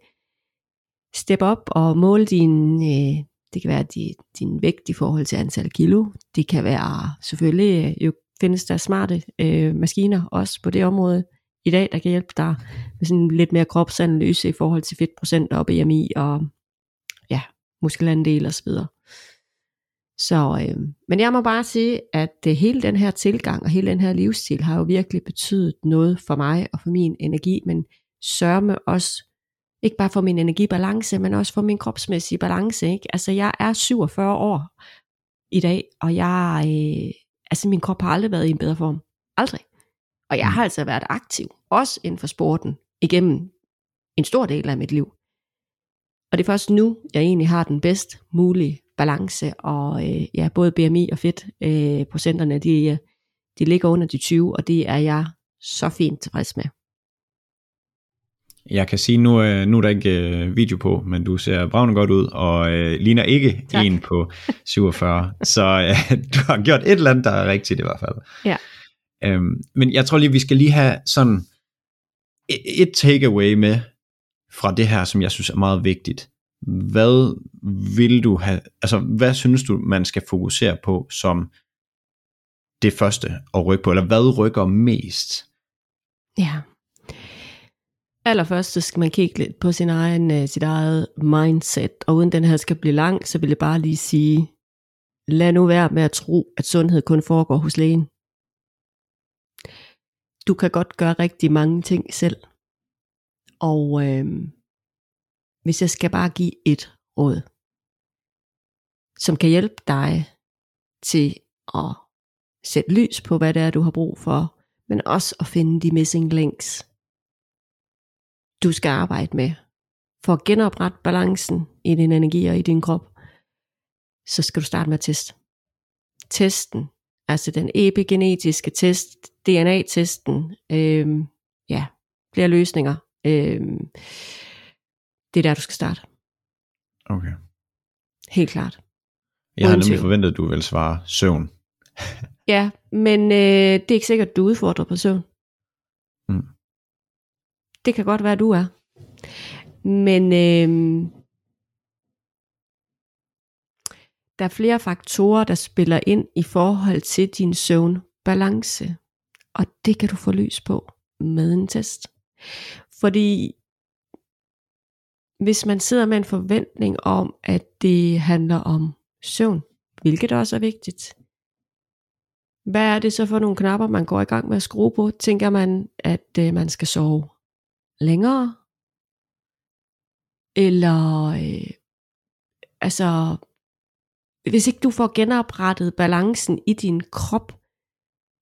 steppe op og måle din, øh, det kan være din, din vægt i forhold til antal kilo, det kan være selvfølgelig, øh, jo findes der smarte øh, maskiner også på det område i dag, der kan hjælpe dig med sådan lidt mere kropsanalyse i forhold til fedtprocent og BMI og ja, muskelandel og så videre. Så, øh, men jeg må bare sige, at øh, hele den her tilgang og hele den her livsstil har jo virkelig betydet noget for mig og for min energi, men sørme også, ikke bare for min energibalance, men også for min kropsmæssige balance. Ikke? Altså jeg er 47 år i dag, og jeg, øh, altså min krop har aldrig været i en bedre form. Aldrig. Og jeg har altså været aktiv, også inden for sporten, igennem en stor del af mit liv. Og det er først nu, jeg egentlig har den bedst mulige balance, og øh, ja, både BMI og fedt øh, procenterne, de, øh, de ligger under de 20, og det er jeg så fint tilfreds med. Jeg kan sige, nu, øh, nu er der ikke øh, video på, men du ser bravende godt ud, og øh, ligner ikke Tak. en på 47. så øh, du har gjort et eller andet, der er rigtigt i hvert fald. Ja. Øhm, men jeg tror lige, vi skal lige have sådan et, et takeaway med fra det her, som jeg synes er meget vigtigt. Hvad vil du have, altså hvad synes du, man skal fokusere på som det første at rykke på, eller hvad rykker mest? Ja. Allerførst så skal man kigge lidt på sin egen, øh, sit eget mindset, og uden den her skal blive lang, så vil jeg bare lige sige, lad nu være med at tro, at sundhed kun foregår hos lægen. Du kan godt gøre rigtig mange ting selv. Og øh, hvis jeg skal bare give et råd, som kan hjælpe dig til at sætte lys på, hvad det er, du har brug for, men også at finde de missing links du skal arbejde med for at genoprette balancen i din energi og i din krop, så skal du starte med at teste. Testen, altså den epigenetiske test, DNA-testen, øhm, ja, flere løsninger. Øhm, det er der, du skal starte. Okay. Helt klart. Jeg har Uden nemlig forventet, at du vil svare søvn. Ja, men øh, det er ikke sikkert, at du er udfordret på søvn. Mm. Det kan godt være, at du er. Men øh, der er flere faktorer, der spiller ind i forhold til din søvnbalance. Og det kan du få lys på med en test. Fordi hvis man sidder med en forventning om, at det handler om søvn, hvilket også er vigtigt, hvad er det så for nogle knapper, man går i gang med at skrue på? Tænker man, at øh, man skal sove længere? Eller, øh, altså, hvis ikke du får genoprettet balancen i din krop,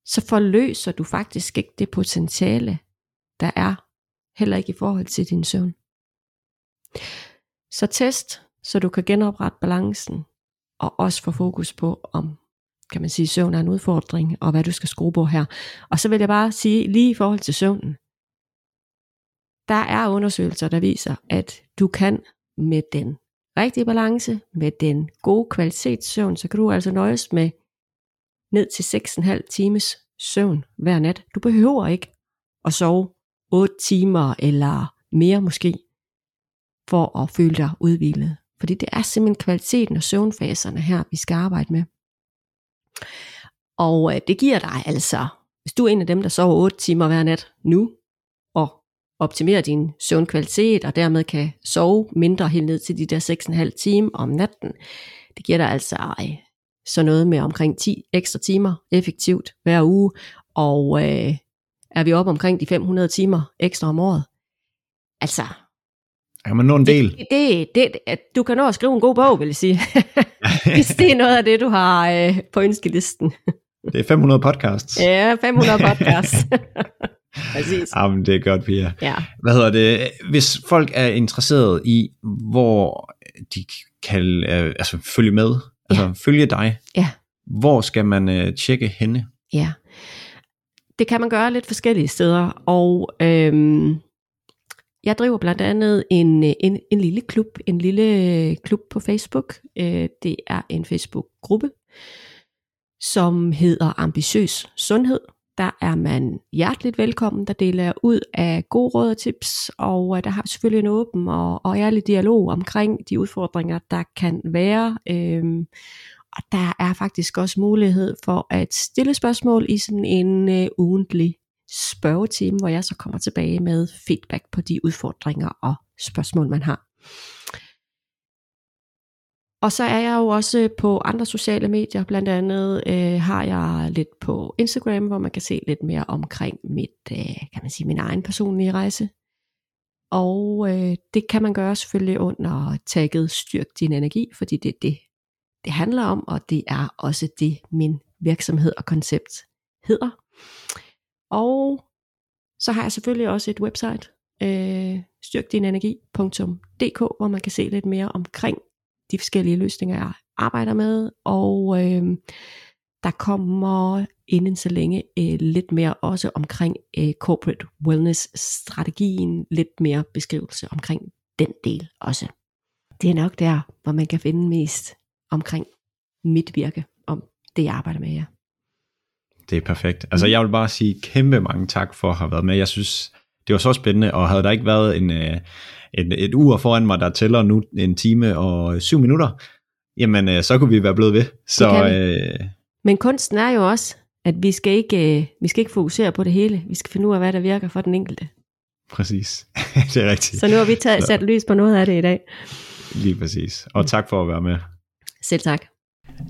så forløser du faktisk ikke det potentiale, der er, heller ikke i forhold til din søvn. Så test, så du kan genoprette balancen, og også få fokus på, om kan man sige, søvn er en udfordring, og hvad du skal skrue på her. Og så vil jeg bare sige, lige i forhold til søvnen, der er undersøgelser, der viser, at du kan med den rigtige balance, med den gode kvalitetssøvn, så kan du altså nøjes med ned til 6,5 times søvn hver nat. Du behøver ikke at sove 8 timer eller mere måske, for at føle dig udhvilet. Fordi det er simpelthen kvaliteten og søvnfaserne her, vi skal arbejde med. Og øh, det giver dig altså, hvis du er en af dem, der sover 8 timer hver nat nu, og optimerer din søvnkvalitet, og dermed kan sove mindre helt ned til de der 6,5 timer om natten, det giver dig altså øh, så noget med omkring 10 ekstra timer effektivt hver uge, og øh, er vi oppe omkring de 500 timer ekstra om året. Altså, Kan man nå en del? det, det, det, du kan nå at skrive en god bog, vil jeg sige. Hvis det er noget af det, du har øh, på ønskelisten. Det er 500 podcasts. Ja, 500 podcasts. Præcis. Jamen, det er godt, Pia. Ja. Hvad hedder det? Hvis folk er interesseret i, hvor de kan øh, altså, følge med, altså følge dig, Ja. hvor skal man øh, tjekke henne? ja. Det kan man gøre lidt forskellige steder, og øhm, jeg driver blandt andet en, øh, en, en lille klub, en lille klub på Facebook. Øh, det er en Facebook-gruppe, som hedder Ambitiøs Sundhed. Der er man hjerteligt velkommen, der deler jeg ud af gode råd og tips, og øh, der har vi selvfølgelig en åben og, og ærlig dialog omkring de udfordringer, der kan være. Øhm, og der er faktisk også mulighed for at stille spørgsmål i sådan en øh, ugentlig spørgetime, hvor jeg så kommer tilbage med feedback på de udfordringer og spørgsmål, man har. Og så er jeg jo også øh, på andre sociale medier, blandt andet øh, har jeg lidt på Instagram, hvor man kan se lidt mere omkring mit, øh, kan man sige, min egen personlige rejse. Og øh, det kan man gøre selvfølgelig under tagget Styrk din energi, fordi det er det, det handler om, og det er også det, min virksomhed og koncept hedder. Og så har jeg selvfølgelig også et website, øh, styrkdinenergi.dk, hvor man kan se lidt mere omkring de forskellige løsninger, jeg arbejder med, og øh, der kommer inden så længe øh, lidt mere også omkring øh, corporate wellness strategien, lidt mere beskrivelse omkring den del også. Det er nok der, hvor man kan finde mest omkring mit virke, om det jeg arbejder med, ja. Det er perfekt. Altså, jeg vil bare sige kæmpe mange tak for at have været med. Jeg synes, det var så spændende, og havde der ikke været en, øh, en, et ur foran mig, der tæller nu en time og syv minutter, jamen, øh, så kunne vi være blevet ved. Så øh, Men kunsten er jo også, at vi skal ikke, øh, vi skal ikke fokusere på det hele. Vi skal finde ud af, hvad der virker for den enkelte. præcis. det er rigtigt. Så nu har vi taget, sat lys på noget af det i dag. Lige præcis. Og tak for at være med. Selv tak.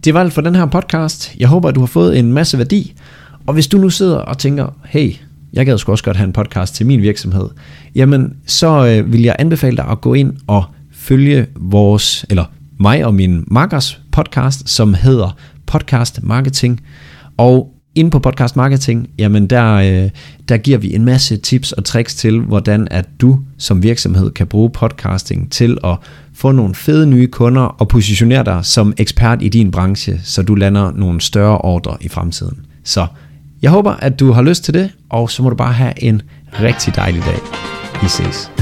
Det var alt for den her podcast. Jeg håber, at du har fået en masse værdi. Og hvis du nu sidder og tænker, hey, jeg gad sgu også godt have en podcast til min virksomhed, jamen så øh, vil jeg anbefale dig at gå ind og følge vores, eller mig og min makkers podcast, som hedder Podcast Marketing. Og Inde på Podcast Marketing, jamen der, øh, der giver vi en masse tips og tricks til, hvordan at du som virksomhed kan bruge podcasting til at få nogle fede nye kunder og positionere dig som ekspert i din branche, så du lander nogle større ordre i fremtiden. Så jeg håber, at du har lyst til det, og så må du bare have en rigtig dejlig dag. Vi ses.